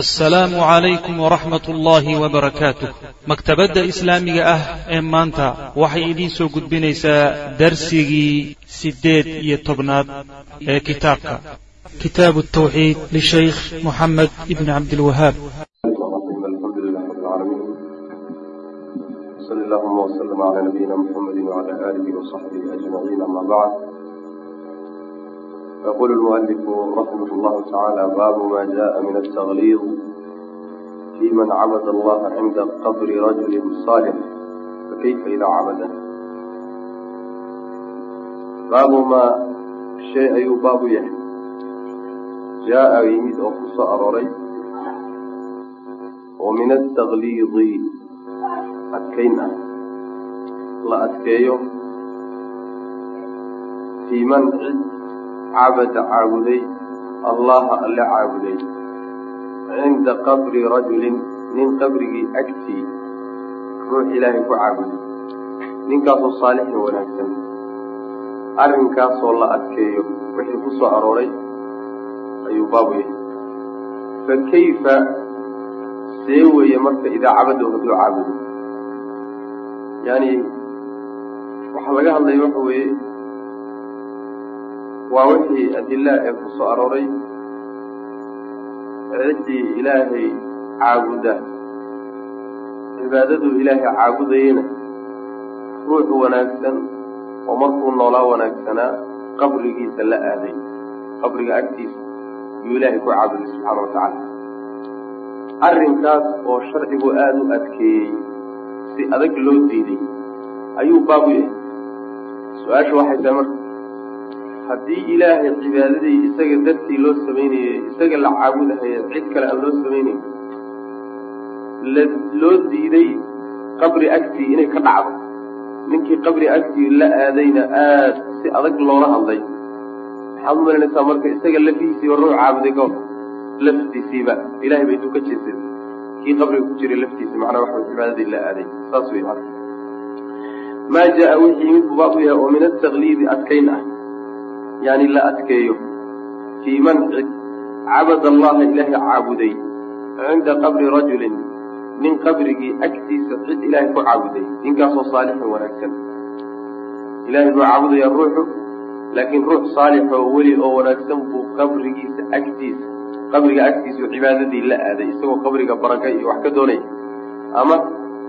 asalaamu calaykum waraxmat ullaahi wabarakaatuh maktabadda islaamiga ah ee maanta waxay idiin soo gudbinaysaa darsigii siddeed iyo tobnaad ee kitaabka. Kitaabu altawxiid lishaykh moxamed ibni cabdilwahaab ى يقول المؤلف رحمه الله تعالى باب ما جاء من التغليظ في من عبد الله عند قبر رجل صالح فكيف إذا عبده باب ما شيء أي باب يحيى جاء يميد أخص أروري ومن التغليظ أتكينا لا أتكيو في من cabada caabuday allaha alle caabuday cinda qabri rajulin nin qabrigii agtii ruux ilaahay ku caabuday ninkaasoo saalixin wanaagsan arrinkaasoo la adkeeyo wixii ku arooray ayuu baabu yahay fa kayfa see weeye marka idaa cabadahu hadduu caabudo yani waxaa laga hadlaya waxa weeye waa wixii adila ee ku soo arooray ciddii ilaahay caabuda. Cibaadaduu ilaahay caabudayena ruux wanaagsan oo markuu noolaa wanaagsanaa qabrigiisa la aaday. Qabriga agtiisa yuu ilaahay ku caabuday subxaana wa tacaala. Arrinkaas oo sharcigu aada u adkeeyey si adag loo diiday ayuu baabu yahay su'aashu waxay tahay marka haddii ilaahay cibaadadii isaga dartii loo samaynayay isaga la caabudahaya cid kale aan loo samaynayn loo diiday qabri agtii inay ka dhacdo. Ninkii qabri agtii la aadayna aada si adag loola hadlay. Maxaad u marka isaga lafihiisii hore u caabuday goor? Laftiisiiba. Ilahay bay intuu jeesay kii qabriga ku jiray laftiisi macnaa waxa cibaadadii la aaday. Saas wey maa jaa wixii yimid buu baabu yahay oo min ataqliidi adkayn ah yani la adkeeyo. Fii man cid cabad allaha ilaahay caabuday. Cinda qabri rajulin nin qabrigii agtiisa cid ilaahay ku caabuday. Ninkaasoo saalixin wanaagsan. Ilahay buu caabudaya ruuxu laakiin ruux saalix oo weli oo wanaagsan buu qabrigiisa agtiisa qabriga agtiisu cibaadadii la aaday isagoo qabriga baraka iyo wax ka doonaya ama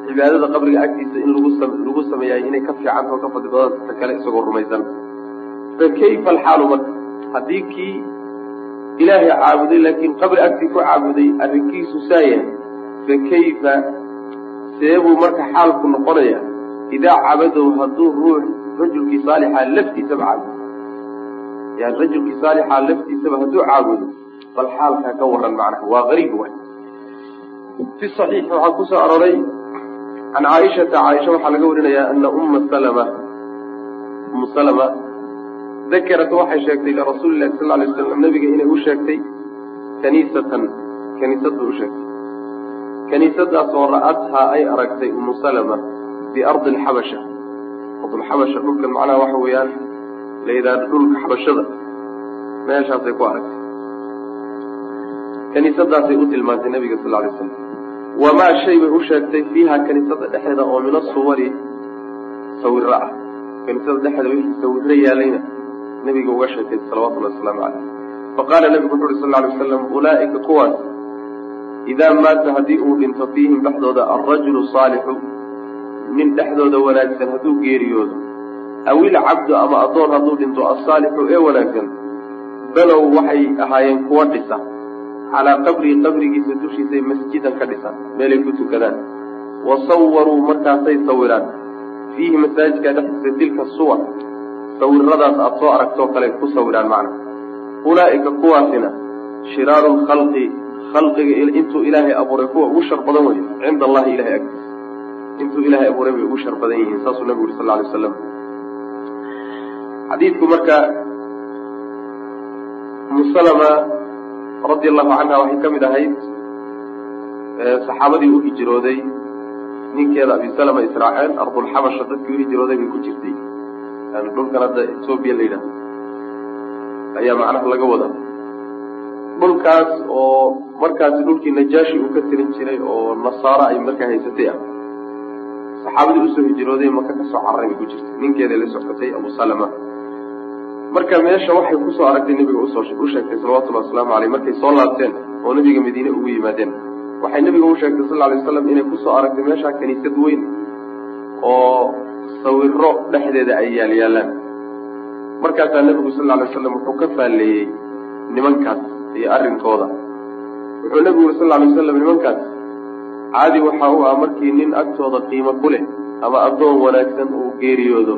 cibaadada qabriga agtiisa in lagu lagu sameeyaay inay ka fiicantao ka fadli badanta kale isagoo rumaysan fa kayfa alxaalu marka haddii kii ilaahay caabuday laakiin qabri agtii ku caabuday arrinkiisu saa yahay fa kayfa seebuu marka xaalku noqonaya idaa cabadow hadduu ruux rajulkii saalixa laftiisaba caabudo. Yani rajulkii saalixa laftiisaba hadduu caabudo bal xaalkaa ka waran macnaha waa gariib waay. Fi saxiix waxaa ku soo aroray can caaishata caaisha waxaa laga warinayaa ana umma salama umu salama dakarat waxay sheegtay lirasuuli lahi sal lay slam nabiga inay u sheegtay kaniisatan kaniisad bay u sheegtay. Kaniisadaasoo ra'adhaa ay aragtay umu salama biardi alxabasha ardulxabasha dhulkan macnaha waxa weeyaan la yidhahdo dhulka xabashada. Meeshaasay ku aragtay. Kaniisadaasay u tilmaantay nabiga sal lay slam wamaa shay bay u sheegtay fiiha kaniisada dhexeeda oo min asuwari sawiro ah. Kaniisada dhexeeda wixii sawiro yaalayna nabiga uga sheegtay salawatullahi wasalaamu caleyh faqaala nabigu wuxu uhi sal lay wasalam ulaa'ika kuwaas idaa maata haddii uu dhinto fiihim dhexdooda alrajulu saalixu nin dhexdooda wanaagsan hadduu geeriyoodo aw ilcabdu ama addoon hadduu dhinto asaalixu ee wanaagsan balow waxay ahaayeen kuwa dhisa. Calaa qabrihi qabrigiisa dushiisay masjidan ka dhisan meelay ku tukadaan wa sawaruu markaasay sawiraan. Fiihi masaajidka dhexdiisa tilka suwar sawiradaas aada soo aragtoo kale ku sawiraan macna. Ulaa'ika kuwaasina shiraaru lkhalqi khalqiga intuu ilaahay abuuray kuwa ugu shar badan wey cinda allahi ilahay agtiisa. Intuu ilaahay abuuray bay ugu shar badan yihiin saasuu nabigu uri sal ly waslam xadiidku marka musalama radi allahu canha waxay ka mid ahayd saxaabadii u hijrooday ninkeeda abi salama israaceen ardulxabasha dadkii u hijrooday bay ku jirtay dhulkan hadda etoobiya la yidhahdo. Ayaa macnaha laga wadaa. Dhulkaas oo markaasi dhulkii najaashi uu ka tirin jiray oo nasaaro ay markaa haysatay ah. Saxaabadii u soo hijrooday maka ka soo cararay bay ku jirta ninkeeday la socotay abu salama. Marka meesha waxay ku soo aragtay nebiga u sheegtay salawatullahi wasalaamu caleyh markay soo laabteen oo nebiga madiine ugu yimaadeen. Waxay nebiga u sheegtay sal alay waslam inay ku soo aragtay meeshaa kaniisad weyn oo sawiro dhexdeeda ay yaalyaalaan markaasaa nebigu sal lla alay waslam wuxuu ka faalleeyey nimankaas iyo arrinkooda. Wuxuu nebigu uri sal lla alay nimankaas caadi waxa u ah markii nin agtooda qiimo ku leh ama addoon wanaagsan uu geeriyoodo.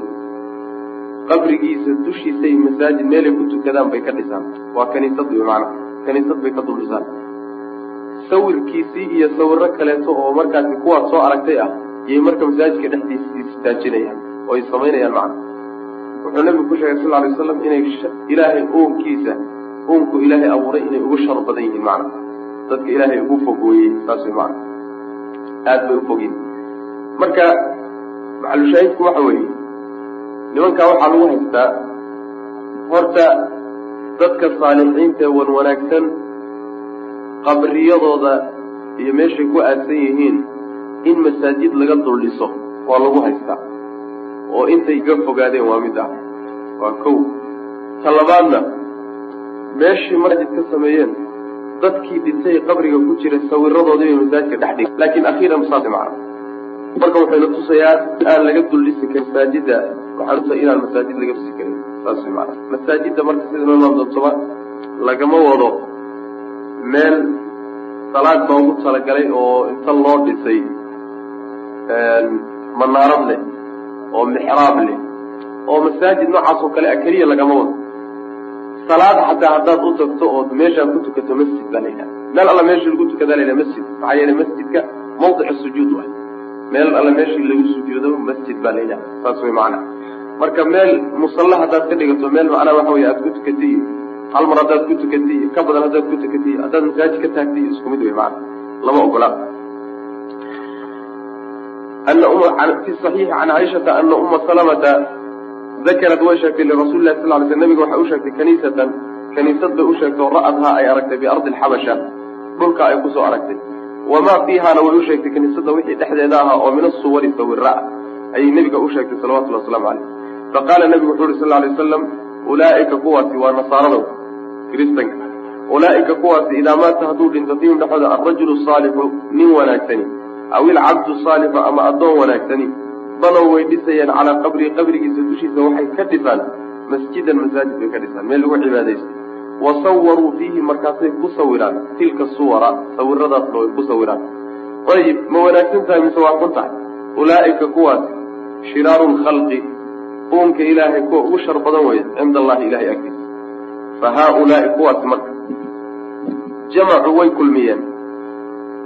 Qabrigiisa dushiisay masaajid meelay ku tukadaan bay ka dhisaan. Waa kaniisad wey macana kaniisad bay ka dul dhisaan. Sawirkiisii iyo sawiro kaleeto oo markaasi kuwaad soo aragtay ah iyay marka masaajidka dhexdiisa istaajinayaan oo ay samaynayaan macana wuxuu nabigu ku sheegay sal alay waslam inay ilaahay uunkiisa uunku ilaahay abuuray inay ugu shar badan yihiin macana dadka ilaahay ugu fogooyey saas way macana aada bay u fogyihin marka maxalushaahidku waxa weeye nimankaa waxaa lagu haystaa horta dadka saalixiinta wan wanaagsan qabriyadooda iyo meeshay ku aadsan yihiin in masaajid laga dul dhiso waa lagu haystaa. Oo intay ga fogaadeen waa mid ah. Waa kow. Ta labaadna meeshii masaajid ka sameeyeen dadkii dhintay qabriga ku jira sawiradoodii bay masaajidka dhex dhig laakiin akhiiran saas macna marka waxayna tusayaa aan laga dul dhisi karin masaajida waxaa tusa inaan masaajid laga dhisi karin. Saas way macana masaajidda marka sida noo imaan doontoba lagama wado meel salaad loogu talagalay oo inta loo dhisay manaarad leh oo mixraab leh oo masaajid noocaas oo kale a keliya lagama wado. Salaad xataa haddaad u tagto ood meeshaa ku tukato masjid baa la meel alla meeshii lagu tukadaa la yidhaha masjid maxaa yeelay masjidka mawdic sujuud waay meel alla meeshii lagu sujuudo masjid baa la yidhaha saas way macana marka meel musalla haddaad ka dhigato meel macnaha waxa wey aad ku tukatay hal mar haddaad ku tukatay ka badan haddaad ku tukatay haddaad masaajid ka taagtay isku mid macana lama ogola ana fi صaxiixi can caaishata ana uma salamata dakarad way sheegtay lirasuuli lahi sal ly sl nabiga waxay u sheegtay kaniisatan kaniisad bay u sheegtay oo ra'adhaa ay aragtay biardi alxabasha dhulka ay ku soo aragtay wamaa fiihaana way u sheegtay wixii dhexdeeda ahaa oo min asuwari sawira ayay nebiga u sheegtay waslamu caleyh faqaala nebigu wuxu uhi sal ly wasalam ulaa'ika kuwaasi waa nasaarada kiristanka ulaa'ika kuwaasi idaa maata hadduu dhinto fiihim dhexooda alrajulu saalixu nin wanaagsani aw ilcabdu saalixu ama addoon wanaagsani banow way dhisayaan calaa qabrii qabrigiisa dushiisa waxay ka dhisaan masjidan masaajid bay ka dhisaan meel lagu cibaadaystay wa sawaruu fiihi markaasay ku sawiraan tilka suwara sawiradaasna way ku sawiraan ayib ma wanaagsan tahay mise waa xun tahay ulaa'ika kuwaasi shiraaru lkhalqi uunka ilaahay kuwa ugu shar badan weeye cinda allahi ilahay agtiisa fa haaulaai kuwaasi marka jamacuu way kulmiyeen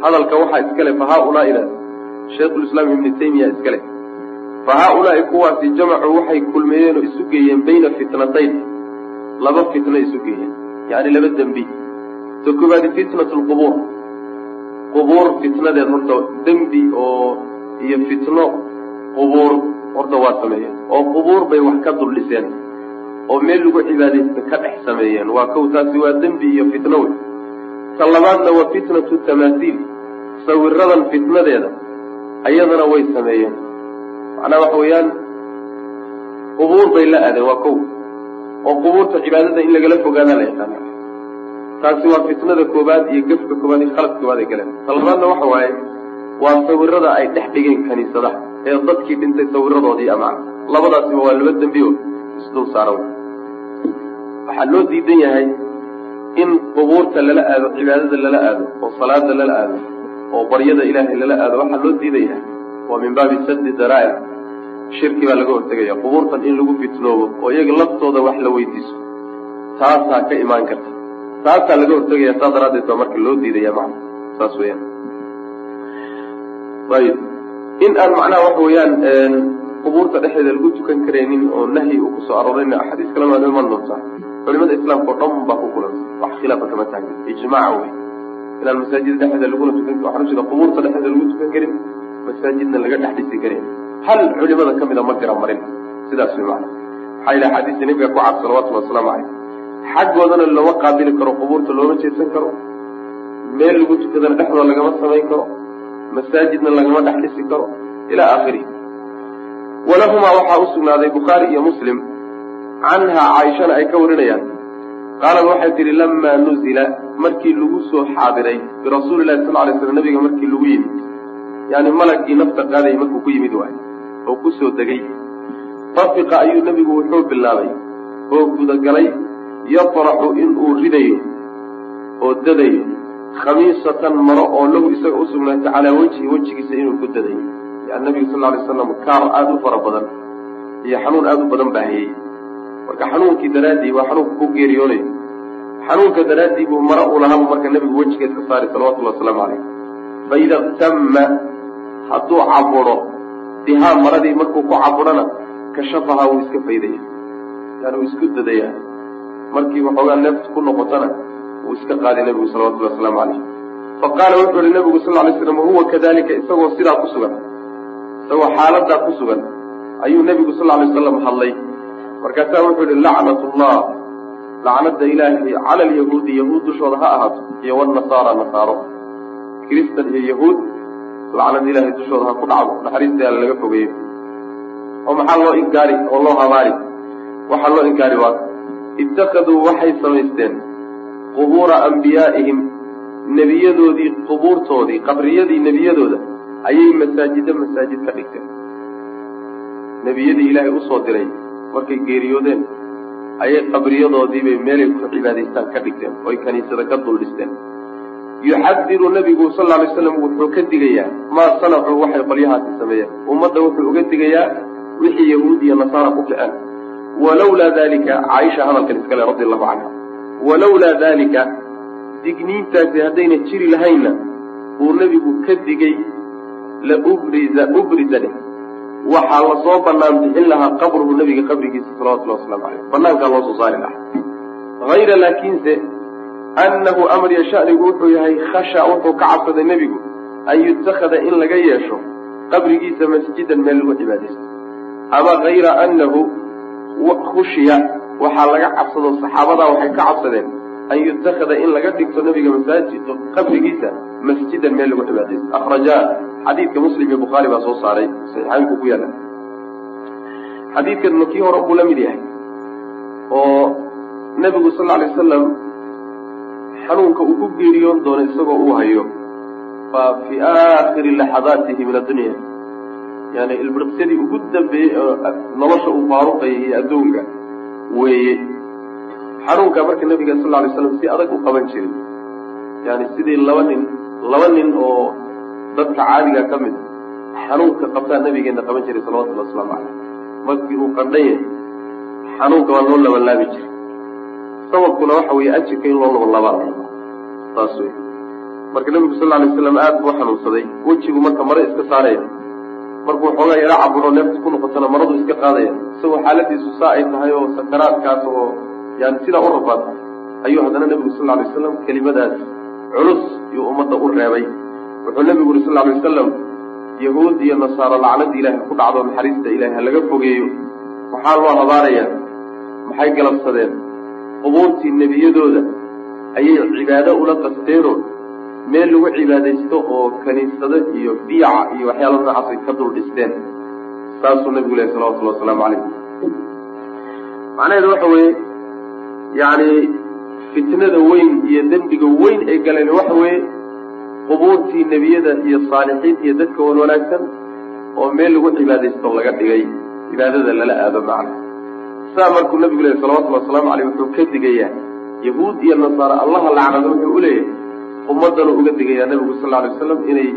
hadalka waxaa iskale fa haaulaaida shaykhulislaam ibnu taymiya iskale fa haaulaai kuwaasi jamacuu waxay kulmeeyeen oo isu geeyeen bayna fitnatayn laba fitno isu geeyeen yacni laba dembi. Ta koobaadi fitnat lqubuur qubuur fitnadeed horta dembi oo iyo fitno qubuur horta waa sameeyeen oo qubuur bay wax ka dul dhiseen oo meel lagu cibaadaysta ka dhex sameeyeen. Waa kow taasi waa dembi iyo fitno wey ta labaadna waa fitnatu tamaasiil sawiradan fitnadeeda ayadana way sameeyeen. Macnaha waxa weeyaan qubuur bay la aadeen waa kow oo qubuurta cibaadada in lagala fogaadaa la yaqaana taasi waa fitnada koobaad iyo gefka koobaad iyo khaladka koobaad ay galeen ta labaadna waxa waaye waa sawirada ay dhex dhigeen kaniisadaha ee dadkii dhintay sawiradoodii amacna labadaasiba waa laba dembi oo isdul saaran waxaa loo diidan yahay in qubuurta lala aado cibaadada lala aado oo salaada lala aado oo baryada ilaahay lala aado waxaa loo diidan yahay waa min baabi saddi daraa'ic shirki baa laga hortegaya qubuurtan in lagu fitnoobo oo iyaga laftooda wax la weydiiso. Taasaa ka imaan karta. Taasaa laga hortegaya saa daraaddeed baa marka loo diidaya macna. Saas weyaan ayib. In aan macnaha waxa weeyaan qubuurta dhexdeeda lagu tukan karaynin oo nahyi uu ku soo aroorayna axaadiis kalena waa iman doontaa. Culimada islaamka oo dhan baa ku kulantay wax khilaafa kama taagin ijmaaca wey inaan masaajida dhexdeeda laguna tukan waxaa jira qubuurta dhexdeeda lagu tukan karin. Masaajidna laga dhex dhisi karin. Hal culimada ka mida ma gara marin. Sidaas way macana maxaa yidhaha axaadiista nebiga ku cad salawatullhi wasalaamu caleyh xaggoodana lama qaabili karo qubuurta looma jeedsan karo. Meel lagu tukadana dhexdooda lagama samayn karo. Masaajidna lagama dhex dhisi karo. Ilaa aakhirihi walahumaa waxaa u bukhaari iyo muslim. Canhaa caaishana ay ka warinayaan qaalad waxay tidhi lamaa nuzila markii lagu soo xaadiray birasuuli lahi sal lay slam nabiga markii lagu yimid. Yani malagii nafta qaadayay markuu ku yimid waay oo ku soo degay. Tafiqa ayuu nebigu wuxuu bilaabay oo gudagalay yatraxu inuu ridayo oo dadayo khamiisatan maro oo lahu isaga u sugnaatay calaa wejhi wejigiisa inuu ku dadayo. Yani nabiga sal lay slam kaar aada u fara badan iyo xanuun aada u badan baa hayey marka xanuunkii daraaddii waa xanuunka ku geeriyoonayo xanuunka daraaddii buu maro uu lahabu marka nebigu wejigeed ka saaray salawatullahi wasalaamu calayh faida ktama hadduu caburo bihaa maradii markuu ku caburana kashafahaa wuu iska faydaya yani wuu isku dadayaa. Markii waxoogaa neeft ku noqotana wuu iska qaaday nebigu salawatullahi wasalaamu calayh faqaala wuxuu yihi nebigu sal lay slam wahuwa kadalika isagoo sidaa ku sugan isagoo xaaladaa ku sugan ayuu nebigu sal lay slam hadlay markaasaa wuxuu yihi lacnat llah lacnada ilaahay cala alyahuudi yahuud dushooda ha ahaato iyo wanasaara nasaaro. Kristan iyo yahuud lacnad ilaahay dushooda ha ku dhacdo naxariista laga fogeeyo. Oo maxaa loo inkaari oo loo habaari? Waxaa loo inkaari waa itakaduu waxay samaysteen qubuura ambiyaa'ihim nebiyadoodii qubuurtoodii qabriyadii nebiyadooda ayay masaajido masaajid ka dhigteen. Nebiyadii ilaahay u soo diray markay geeriyoodeen ayay qabriyadoodiibay meelay ku cibaadaystaan ka dhigteen oy kaniisada ka dul dhisteen yuxadiru nabigu sal alay slam wuxuu ka digayaa maa sanacuu waxay qolyahaasi sameeyeen. Ummadda wuxuu uga digayaa wixii yahuud iyo nasaara ku kaceen walawlaa dalika caaisha hadalkan iskale radi allahu canha walawlaa dalika digniintaasi haddayna jiri lahaynna uu nebigu ka digay la ubriza ubriza dheh waxaa la soo banaan bixin lahaa qabruhu nabiga qabrigiisa salawatullahi waslamu caleyh banaankaa loo soo saari lahaa. Hayra laakiinse annahu amar yashanigu wuxuu yahay khasha wuxuu ka cabsaday nebigu an yutakada in laga yeesho qabrigiisa masjidan meel lagu cibaadaysto. Ama hayra annahu khushiya waxaa laga cabsado saxaabadaa waxay ka cabsadeen an yutakada in laga dhigto nabiga masaajid qabrigiisa masjidan meel lagu cibaadaysto. Akrajaa xadiidka muslim iyo bukhaari baa soo saaray saxiixaynku ku yaalla xadiidkan kii hore buu la mid yahay oo nebigu sal alay wasalam xanuunka uu ku geeriyoon doono isagoo uu hayo. Waa fii aakhiri laxadaatihi min addunya yani ilbiriqsyadii ugu dambeeyey oo nolosha uu faaruqayay iyo adduunka weeye. Xanuunka marka nabiga sal alay slam si adag u qaban jiray yani sidii laba nin laba nin oo dadka caadiga ka mid xanuunka qabtaa nabigeena qaban jiray salawatullhi wasalaamu caleyh markii uu qandhan yahay xanuunka waa loo labalaabi jiray. Sababkuna waxa weeye ajirka in loo labalabaa saas wey marka nabigu sal alay slam aad buu xanuunsaday wejigu marka mare iska saaraya markuu xoogaa yaro caburo neefta ku noqotana maradu iska qaadaya isagoo xaaladiisu saa ay tahay oo sakaraadkaas oo yani sidaa u rabaad. Ayuu haddana nebigu sal alay waslam kelimadaas culus yuu ummadda u reebay wuxuu nebigu uri sal alay wasalam yahuud iyo nasaaro lacnada ilaahay ku dhacdo naxariista ilahay ha laga fogeeyo. Maxaa loo habaarayaa maxay galabsadeen? Qubuurtii nebiyadooda ayay cibaado ula qasteenoo meel lagu cibaadaysto oo kaniisado iyo biyaca iyo waxyaala noocaasay ka dul dhisteen. Saasuu nabigu lehy salawatullahi wasalaamu calayh macnaheedu waxa weeye yacni fitnada weyn iyo dembiga weyn ay galeen waxa weeye qubuurtii nebiyada iyo saalixiinta iyo dadka wan wanaagsan oo meel lagu cibaadaysto laga dhigay cibaadada lala aado macna. Saa markuu nabigu lehy salawatullahi wasalaamu caleyh wuxuu ka digayaa yahuud iyo nasaare allaha lacnado wuxuu u leeyahay ummadana uga digayaa nabigu sal alay wasalam inay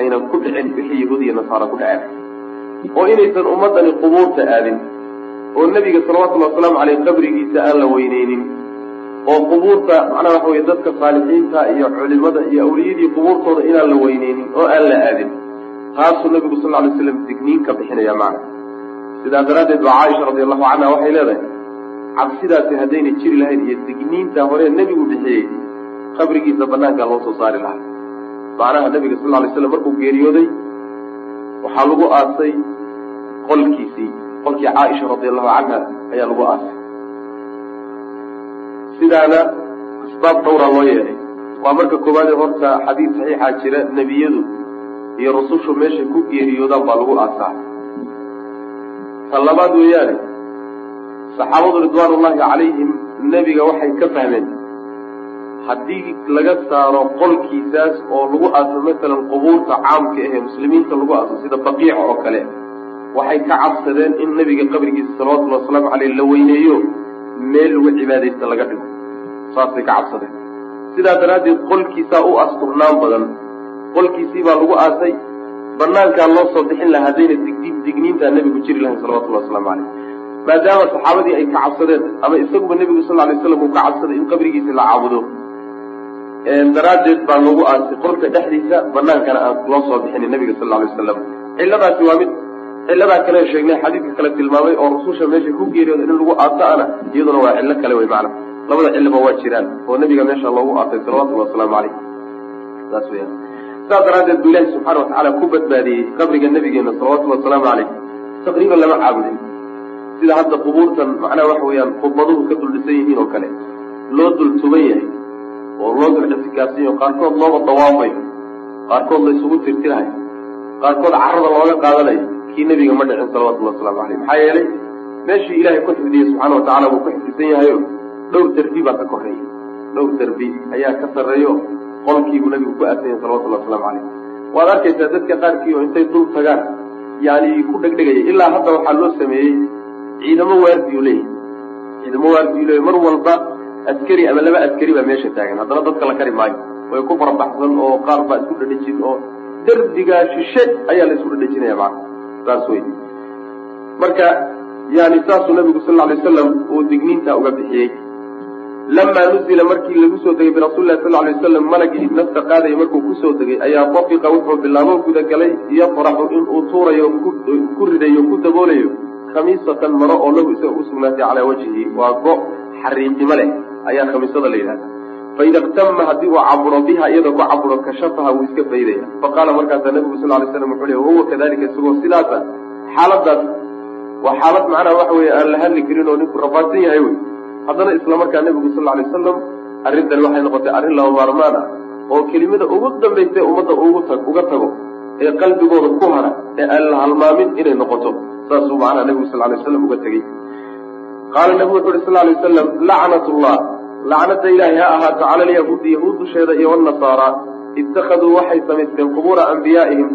aynan ku dhicin wixii yahuud iyo nasaara ku dhaceen. Oo inaysan ummadani qubuurta aadin oo nebiga salawatullahi wasalaamu caleyh qabrigiisa aan la weyneynin oo qubuurta macnaha waxa weye dadka saalixiinta iyo culimada iyo awliyadii qubuurtooda inaan la weyneynin oo aan la aadin. Taasuu nabigu sal alay slam digniin ka bixinaya macna sidaa daraaddeed baa caaisha radi allahu canha waxay leedahay cabsidaasi haddayna jiri lahayn iyo digniinta hore nebigu bixiyey qabrigiisa banaankaa loo soo saari lahaa. Macnaha nabiga sal alay slam markuu geeriyooday waxaa lagu aasay qolkiisii qolkii caaisha radi allahu canha ayaa lagu aasay sidaana asbaab dhowraa loo yeelay. Waa marka koowaadee horta xadiid saxiixaa jira nebiyadu iyo rusushu meeshay ku geeriyoodaan baa lagu aasaa. Tan labaad weeyaane saxaabadu ridwaanullaahi calayhim nebiga waxay ka fahmeen haddii laga saaro qolkiisaas oo lagu aaso masalan qubuurta caamka ahee muslimiinta lagu aaso sida baqiica oo kale waxay ka cabsadeen in nebiga qabrigiisa salawatullhi wasalaamu caleyh la weyneeyo meel lagu cibaadaysta laga dhigo saasay ka cabsadeen. Sidaa daraaddeed qolkiisaa u asturnaan badan. Qolkiisii baa lagu aasay. Banaankaa loo soo bixin lahaa haddayna digdi digniintaa nebigu jiri lahayn salawatullahi wasalaamu caleyh maadaama saxaabadii ay ka cabsadeen ama isaguba nebigu sal lay slam uu ka cabsaday in qabrigiisa la caabudo daraaddeed baa lagu aasay qolka dhexdiisa banaankana aan loo soo bixinin nebiga sal lay wasalam cilladaasi waa mid cilladaa kale sheegnay xadiidka kale tilmaamay oo rususha meesha ku geeriyooda in lagu aaso ana iyaduna waa cillo kale wey macana labada cilliba waa jiraan oo nebiga meesha loogu aasay salawatullahi wasalaamu caleyh saas weyaan saas daraaddeed buu ilaahi subxana watacaala ku badbaadiyey qabriga nebigeena salawatullhi wasalaamu caleyh taqriiban lama caabudin. Sida hadda qubuurtan macnaha waxa weeyaan khudbaduhu ka dul dhisan yihiin oo kale. Loo dul tuban yahay. Oo loo dul ictikaafsanyaho qaarkood looba dawaafayo. Qaarkood la isugu tirtirahayo qaarkood carada looga qaadanayo. Kii nebiga ma dhicin salawatullahi waslamu caleyh maxaa yeelay? Meeshii ilaahay ku xifdiyey subxaana watacala buu ku xifdisan yahayo dhowr derbi baa ka koreeya dhowr derbi ayaa ka sarreeyo qolkiibuu nabigu ku aasan yahay salawatullahi waslamu caleyh waad arkaysaa dadka qaarkii oo intay dul tagaan yani ku dhegdhegaya. Ilaa hadda waxaa loo sameeyey ciidamo waardiyu leeyahy ciidamo waardiyu leeyahy mar walba askari ama laba askari baa meesha taagan. Haddana dadka la kari maayo. Way ku farabaxsan oo qaar baa isku dhadhejin oo derbigaa shishe ayaa la isku dhadhejinaya macana saas wey marka yani saasuu nabigu sal alay wasalam uu digniinta uga bixiyey lamaa nuzila markii lagu soo degay birasuulilahi sal lay wasalam malagii nafta qaadaya markuu ku soo degay ayaa dafiqa wuxuu bilaabo gudagalay yafraxu inuu tuurayo ku ridayo ku daboolayo khamiisatan maro oo lahu isaga u sugnaatay calaa wajhihi waa go xariiqimo leh ayaa khamiisada la yidhahda faida iktama haddii uu caburo biha iyadoo ku caburo kashafaha wuu iska faydaya faqaala markaasaa nabigu sal lay slam wuxuu le wahuwa kadalika isagoo sidaasa xaaladaas waa xaalad macnaha waxa weye aan la hadli karin oo ninku rafaadsan yahay wey haddana isla markaa nabigu sal lay wasalam arrintani waxay noqotay arrin laba maarmaan ah oo kelimada ugu dambaysa ummadda uga tago ee qalbigooda ku hara ee aan la halmaamin inay noqoto. Saasuu macnaha nabigu sal lay waslam uga tegey qaala nabigu wuxu uhi sal lay wasalam lacnat llah lacnada ilaahi ha ahaato cala alyahuudi yahuud dusheeda iyo wanasaara ittakhaduu waxay samaysteen qubuura anbiyaa'ihim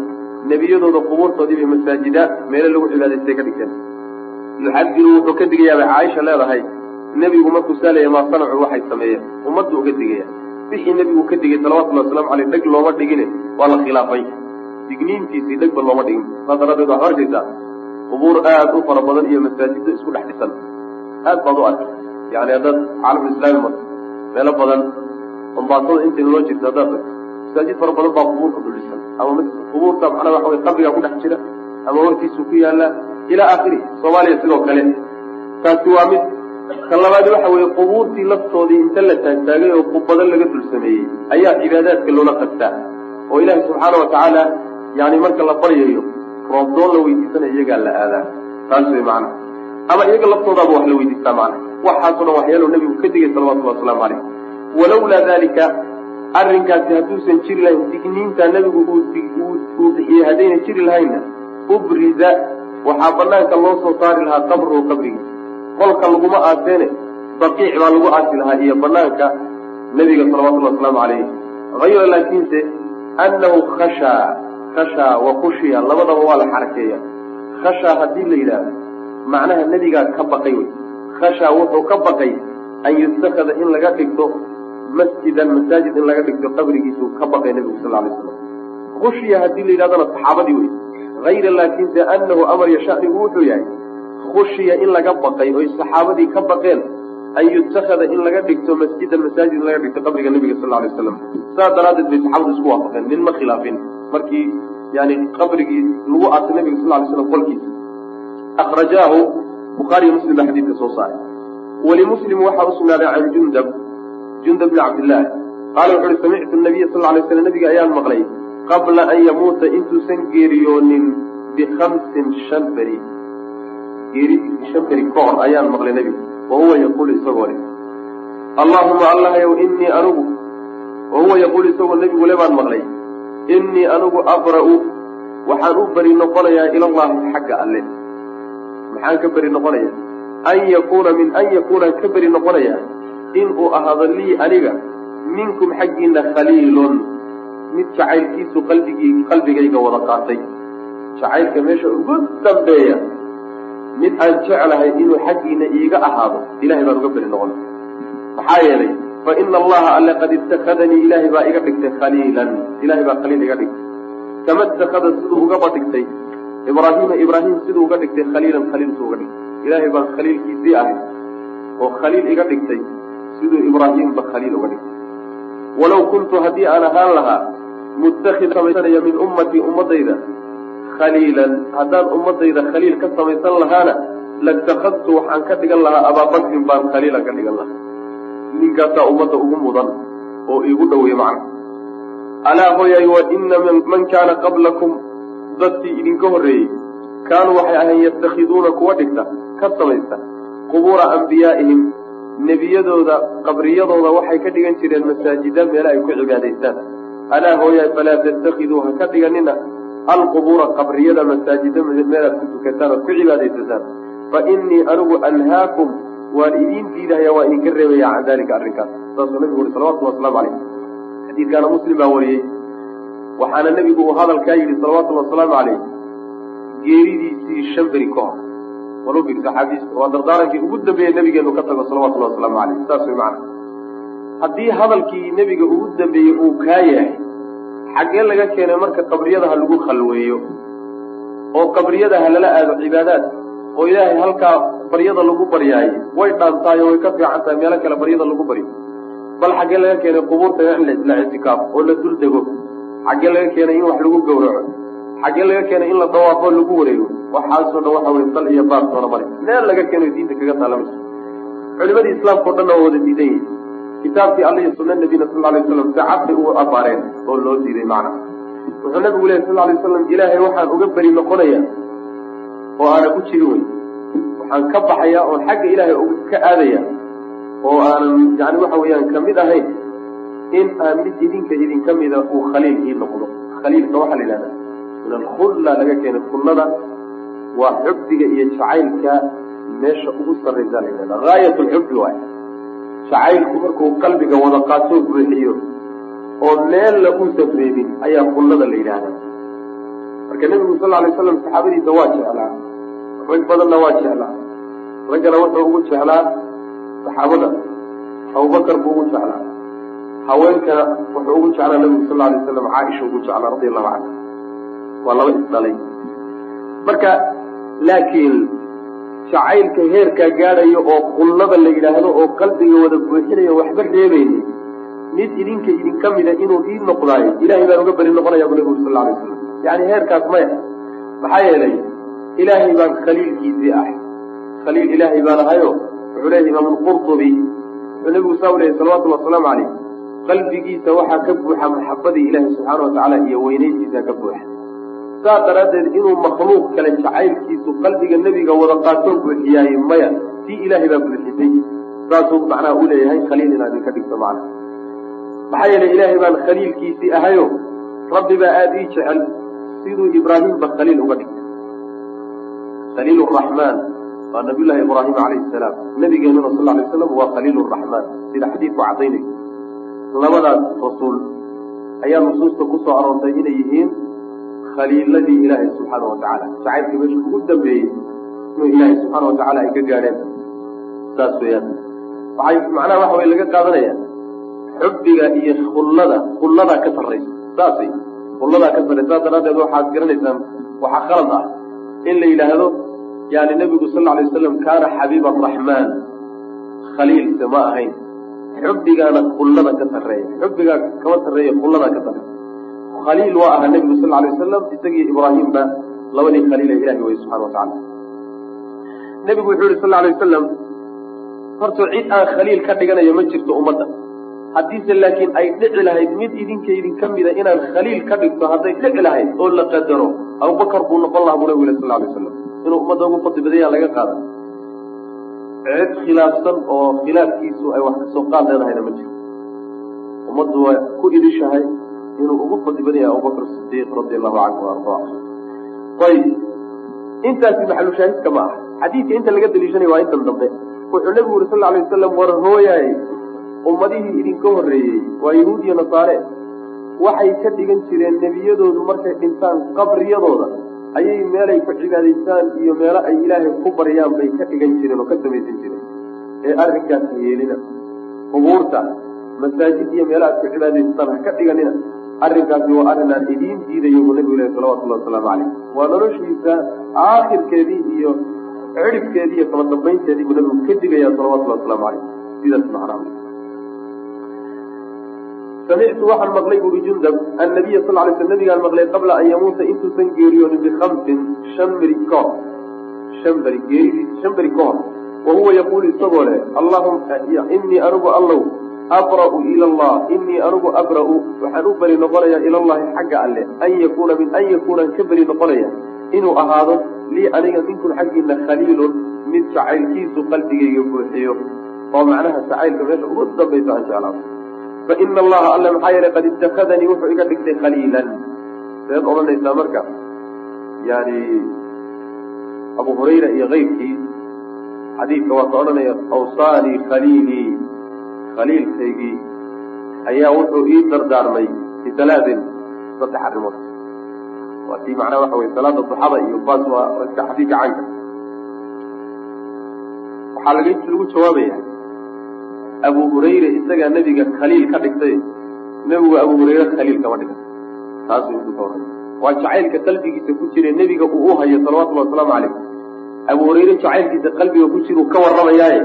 nebiyadooda qubuurtoodii bay masaajida meelo lagu cibaadaystay ka dhigteen yuxadiru wuxuu ka digayaabay caaisha leedahay nebigu markuu saalaya maa sanacu waxay sameeyeen ummaddu uga digaya wixii nebigu ka digay salawatullhi waslamu caleyh dheg looma dhigine waa la khilaafay. Digniintiisii dhegba looma dhigin. Saas daraaddeed waxaa arkaysaa qubuur aad u fara badan iyo masaajiddo isku dhex dhisan. Aad baad u arkay yani haddaad caalamulislaami marto meelo badan ambaatada inta loo jirto haddaad tagto masaajid fara badan baa qubuurka dul dhisan. Ama qubuurta macnaa waxa wey qabrigaa ku dhex jira ama hortiisu ku yaalla ilaa aakhiri soomaaliya sidoo kale. Taasi waa mid kan labaadi waxa weeye qubuurtii laftoodii inta la taagtaagay oo qubado laga dul sameeyey ayaa cibaadaadka loola qastaa oo ilaahi subxaana watacaala yani marka la baryayo roobdoon la weydiisanayo iyagaa la aadaa. Taas wey macana ama iyaga laftoodaaba wax la weydiistaa macana waxaasoo dhan waxyaalo nebigu ka digay salawatullahi wasalaamu caleyh walawlaa dalika arrinkaasi hadduusan jiri lahayn digniinta nebigu uu bixiyey haddayna jiri lahaynna ubriza waxaa banaanka loo soo saari lahaa qabruhu qabrigiisa qolka laguma aaseene baqiic baa lagu aasi lahaa iyo banaanka nebiga salawatullahi wasalaamu calayh hayra laakiinse annahu khashaa khashaa wa khushiya labadaba waa la xarakeeya. Khashaa haddii la yidhaahdo macnaha nebigaa ka baqay wey. Khashaa wuxuu ka baqay an yustakada in laga dhigto masjidan masaajid in laga dhigto qabrigiisuu ka baqay nebigu sal lay slam khushiya haddii la yidhahdona saxaabadii wey. Hayra laakiinse annahu amar yashanigu wuxuu yahay khushiya in laga baqay oy saxaabadii ka baqeen an yutakada in laga dhigto masjidan masaajid in laga dhigto qabriga nebiga sal lay waslam saas daraaddeed bay saxaabadu isku waafaqeen nin ma khilaafin. Markii yani qabrigii lagu aasay nebiga sal lay slam qolkiisa akrajaahu bukhaariyo muslim baa xadiidka soo saaray. Walimuslim waxaa usugnaaday can jundab jundab bni cabdillaahi qaala wuxu uhi samictu nabiya sal lay slam nabiga ayaan maqlay qabla an yamuuta intuusan geeriyoonin bikamsin shan beri geeridiisii shan beri ka hor ayaan maqlay nebiga wa huwa yaquulu isagoo leh. Allaahuma allahayow innii anigu wa huwa yaquul isagoo nebigu le baan maqlay. Innii anigu abra'u waxaan u beri noqonayaa ilallahi xagga alle. Maxaan ka beri noqonayaa? An yakuuna min an yakuunaan ka beri noqonayaa in uu ahaado lii aniga minkum xaggiina khaliilun. Mid jacaylkiisu qalbigii qalbigayga wada qaatay. Jacaylka meesha ugu dambeeya mid aan jeclahay inuu xaggiina iiga ahaado ilahay baan uga beri noqon maxaa yeelay fa ina allaha alle qad ittakhadanii ilaahay baa iga dhigtay khaliilan. Ilahay baa khaliil iga dhigtay. Kama ittakhada siduu ugaba dhigtay ibraahiima ibraahim siduu uga dhigtay khaliilan khaliil siduu uga dhigtay. Ilaahay baan khaliilkiisii ahay oo khaliil iga dhigtay siduu ibraahiimba khaliil uga dhigtay. Walow kuntu haddii aan ahaan lahaa mutakid samaysanaya min ummatii ummadayda khaliilan. Haddaan ummadayda khaliil ka samaysan lahaana latakadtu waxaan ka dhigan lahaa abaabakrin baan khaliilan ka dhigan lahaa. Ninkaasaa ummadda ugu mudan oo iigu dhoweeye macna. Alaa hoyay wa ina man kaana qablakum dadkii idinka horreeyey kaanuu waxay ahayn yatakhiduuna kuwa dhigta ka samaysta. Qubuura ambiyaa'ihim nebiyadooda qabriyadooda waxay ka dhigan jireen masaajida meela ay ku cibaadaystaan. Alaa hooyaay falaa tattakiduu ha ka dhiganina alqubuura qabriyada masaajida meelaad ku tukataan ood ku cibaadaysataan fa innii anigu anhaakum waan idiin diidahaya waa idinka reebaya can dalika arrinkaas saasuu nabigu uri salawatullah waslamu calayh xadiidkaana muslim baa wariyey waxaana nebigu uu hadalkaa yidhi salawatullhi wasalaamu calayh geeridiisii shan beri ka hor walu bir saxaabiista waa dardaarankii ugu dambeeyey nabigeenu ka tago salawatullahi wasalaamu calayh saas way macana haddii hadalkii nebiga ugu dambeeyey uu kaa yahay xaggee laga keenay marka qabriyada ha lagu khalweeyo oo qabriyada ha lala aado cibaadaad oo ilaahay halkaa baryada lagu baryaaye way dhaantaayo way ka fiican tahay meelo kale baryada lagu baryo bal xaggee laga keenay qubuurta in la ictikaaf oo la dul dego. Xaggee laga keenay in wax lagu gowraco. Xaggee laga keenay in la dawaafo lagu wareego. Waxaasoo dhan waxa weye sal iyo baar soona mari meel laga keenayo diinta kaga taalamayso culimadii islaamka o dhanna waa wada diidan yihiin kitaabkii alla iyo sunna nabiyina sal alay waslam sacad bay u abaareen oo loo diiday macna. Wuxuu nabigu lehy sal alay waslam ilaahay waxaan uga beri noqonaya oo aana ku jiri wey waxaan ka baxaya oon xagga ilaahay ka aadaya oo aanan yani waxa weeyaan ka mid ahayn in aan mid idinka idinka mida uu khaliil ii noqdo. Khaliilka waxaa la yidhahdaa min alkhulla laga keenay khullada waa xubdiga iyo jacaylka meesha ugu sarraysa la yidhahda gaayat lxubbi waay jacaylku markuu qalbiga wada qaatoo buuxiyo oo meel la uusan reebin ayaa khullada la yidhaahdaa. Marka nebigu sal alay slam saxaabadiisa waa jeclaa. Rag badanna waa jeclaa. Raggana wuxuu ugu jeclaa saxaabada. Abubakar buu ugu jeclaa. Haweenkana wuxuu ugu jeclaa nabigu sal alay slam caaisha ugu jeclaa radi allahu canha waa laba isdhalay. Marka laakiin jacaylka heerkaa gaadhayo oo kullada la yidhaahdo oo qalbiga wada buuxinayo waxba reebayni mid idinka idinka mida inuu ii noqdaayo ilahay baan uga beri noqonaya bu nabigu sal alay slam yani heerkaas maya. Maxaa yeelay ilaahay baan khaliilkiisii ah khaliil ilaahay baan ahayo wuxuu leeyahy imaam lqurtubi wuxuu nabigu saa u leeyay salawatullhi wasalaamu calayh qalbigiisa waxaa ka buuxa maxabadii ilaahi subxaana watacaala iyo weynayntiisa ka buuxa saas daraaddeed inuu makhluuq kale jacaylkiisu qalbiga nebiga wada qaatoo buuxiyaaye maya tii ilaahay baa buuxisay. Saasuu macnaha u leeyahay khaliil inaad idinka dhigto macna. Maxaa yeelay ilaahay baan khaliilkiisii ahayo rabbi baa aada ii jecel siduu ibraahimba khaliil uga dhigtay. Khaliil raxmaan waa nabiyullahi ibraahim calayhi salaam. Nabigeenuna sal alay slam waa khaliil raxmaan sida xadiidku cadaynayo labadaas rasuul ayaa nusuusta ku soo aroortay inay yihiin khaliiladii ilaahay subxaana watacaala jacaylka meesha ugu dambeeyey inuu ilaahay subxaana watacaala ay ka gaadheen. Saas weeyaan. Waxay macnaha waxa way laga qaadanaya xubbiga iyo khullada khulladaa ka sarraysa saasay khulladaa ka sarraysa saas daraaddeed waxaad garanaysaan waxaa khalad ah in la yidhaahdo yani nebigu sal alay wasalam kaana xabiiba araxmaan khaliilse ma ahayn. Xubbigaana khullada ka sarreeya. Xubbigaa kama sarreeya khulladaa ka sarreeya khaliil waa ahaa nebigu sal alay wasalam isagiyo ibraahimba labadii khaliila ilahi wey subxana watacala nebigu wuxuu yihi sal alay wasalam horta cid aan khaliil ka dhiganayo ma jirto ummadda. Haddiise laakiin ay dhici lahayd mid idinka idinka mida inaan khaliil ka dhigto hadday dhici lahayd oo la qadaro abubakar buu noqon lahaa buu nabigu yhi sal alay wasalam inuu ummadda ugu fadli badanya laga qaada cid khilaafsan oo khilaafkiisu ay wax ka soo qaad leedahayna ma jiro ummaddu waa ku idishahay inuu ugu fadli badan yahay abubakr sidiiq radi allahu canhu ardaa ayib intaasi maxalushaahidka ma aha. Xadiidka inta laga daliishanaya waa intan dambe. Wuxuu nabigu yuri sal alay wasalam war hooyaay ummadihii idinka horreeyey waa yahuud iyo nasaare. Waxay ka dhigan jireen nebiyadoodu markay dhintaan qabriyadooda ayay meelay ku cibaadaystaan iyo meelo ay ilaahay ku baryaan bay ka dhigan jireen oo ka samaysan jireen. Ee arrinkaas yeelina qubuurta masaajid iyo meelo aad ku cibaadaystaan ha ka dhiganina arrinkaasi waa arrin aan idiin diidayo buu nabigu ilahi salawatullahi wasalaamu caleyh waa noloshiisa aakhirkeedii iyo ciribkeedii iyo dambaynteedii buu nabigu ka digaya salawatullahi wasalaamu caleyh sidaas macnaa samictu waxaan maqlay buri jundab annabiya sal lay sl nabigaan maqlay qabla an yamuuta intuusan geeriyoonin bikamsin shan beri kahor shan beri geeridiis shan beri ka hor wa huwa yaquulu isagoo leh allahuma inii anigu allow abra'u ila allah inii anigu abra'u. Waxaan u beri noqonayaa ilallahi xagga alle an yakuuna min an yakuunaan ka beri noqonaya inuu ahaado lii aniga minkun xaggiina khaliilun mid jacaylkiisu qalbigayga buuxiyo. Oo macnaha jacaylka meesha ugu dambaysa aan jeclaa faina allaha alle maxaa yeelay qad itakadanii wuxuu iga dhigtay khaliilan. Seed odhanaysaa marka yani abu hurayra iyo keyrkii xadiidka waa ka odhanaya awsaanii khaliilii khaliilkaygii ayaa wuxuu ii dardaarmay bitalaatin saddex arrimood. Waa tii macnaha waxa wey salaada duxada iyo baas waa iska xadiidka canka waxaa lagu jawaabaya abu hurayre isagaa nebiga khaliil ka dhigtay. Nebigu abu hurayre khaliil kama dhigan taasuu intuu ka warramay waa jacaylka qalbigiisa ku jira nebiga uu u hayo salawatullahi wasalaamu calayh abu hurayre jacaylkiisa qalbiga ku jira uu ka warramayaaye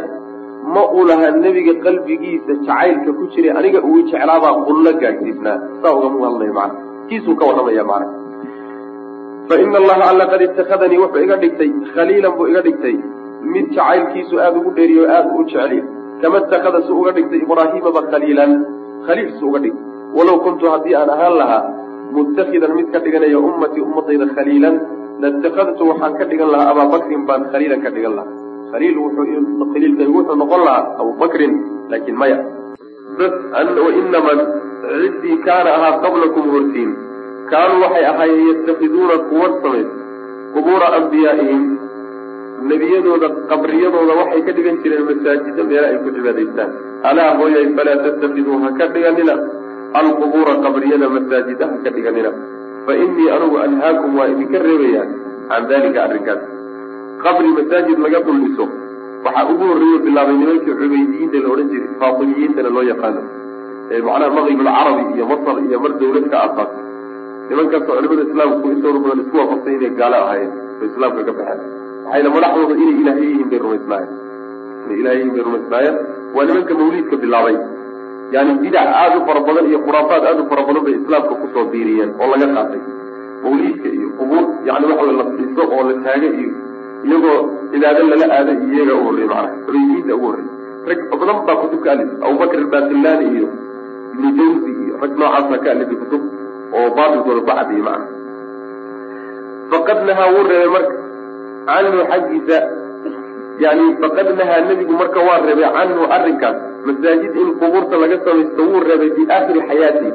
ma uu lahaa nebiga qalbigiisa jacaylka ku jiray aniga uu jeclaabaa qullo gaadhsiisnaa saa ugama hadlayo macana kiisuu ka warramaya macana faina allaha alla qad itakadanii wuxuu iga dhigtay khaliilan buu iga dhigtay. Mid jacaylkiisu aada ugu dheeriyo aada u jeceliy kama itakada su uga dhigtay ibraahiimaba khaliilan. Khaliil su uga dhigtay. Walow kuntu haddii aan ahaan lahaa muttakidan mid ka dhiganaya ummatii ummadayda khaliilan latakadtu waxaan ka dhigan lahaa abaabakrin baan khaliilan ka dhigan lahaa khaliil wuxuu khaliilkaygu wuxuu noqon lahaa abubakrin laakiin maya. Wainaman ciddii kaana ahaa qablakum hortiin kaanuu waxay ahaayeen yattakiduuna kuwa samays qubuura ambiyaaihim nebiyadooda qabriyadooda waxay ka dhigan jireen masaajida meela ay ku cibaadaystaan. Alaa hooyay falaa tattakiduu ha ka dhiganina alqubuura qabriyada masaajida ha ka dhiganina fa innii anugu anhaakum waa idinka reebayaa can dalika arrinkaas qabri masaajid laga dulmiso waxaa ugu horreeyo bilaabay nimankii cubaydiyiinta la odhan jiray faatimiyiintana loo yaqaano. Ee macnaha maqrib alcarabi iyo masar iyo mar dawlad ka asaas nimankaasoo culimada islaamku intooda badan isku waafaqsay inay gaalo ahaayeen oo islaamka ka baxeen. Waxayna madaxdooda inay ilaahay yihiin bay rumaysnaayeen. Inay ilahay yihiin bay rumaysnaayeen. Waa nimanka mawliidka bilaabay. Yani bidac aada u fara badan iyo khuraafaad aada u fara badan bay islaamka ku soo biiriyeen oo laga qaatay. Mawliidka iyo qubuur yani waxa wey la siiso oo la taaga iyo iyagoo cibaado lala aada iyaga u horrey macana cubaydiinta ugu horrey rag badan baa kutub ka alifay abubakr albasillaani iyo ibnu jawsi iyo rag noocaasa ka alifay kutub oo baatilkooda ku cadiyey macana faqad nahaa wuu reebay marka canhu xaggiisa. Yani faqad nahaa nebigu marka waa reebay canhu arrinkaas. Masaajid in qubuurta laga samaysto wuu reebay bi aakhiri xayaati.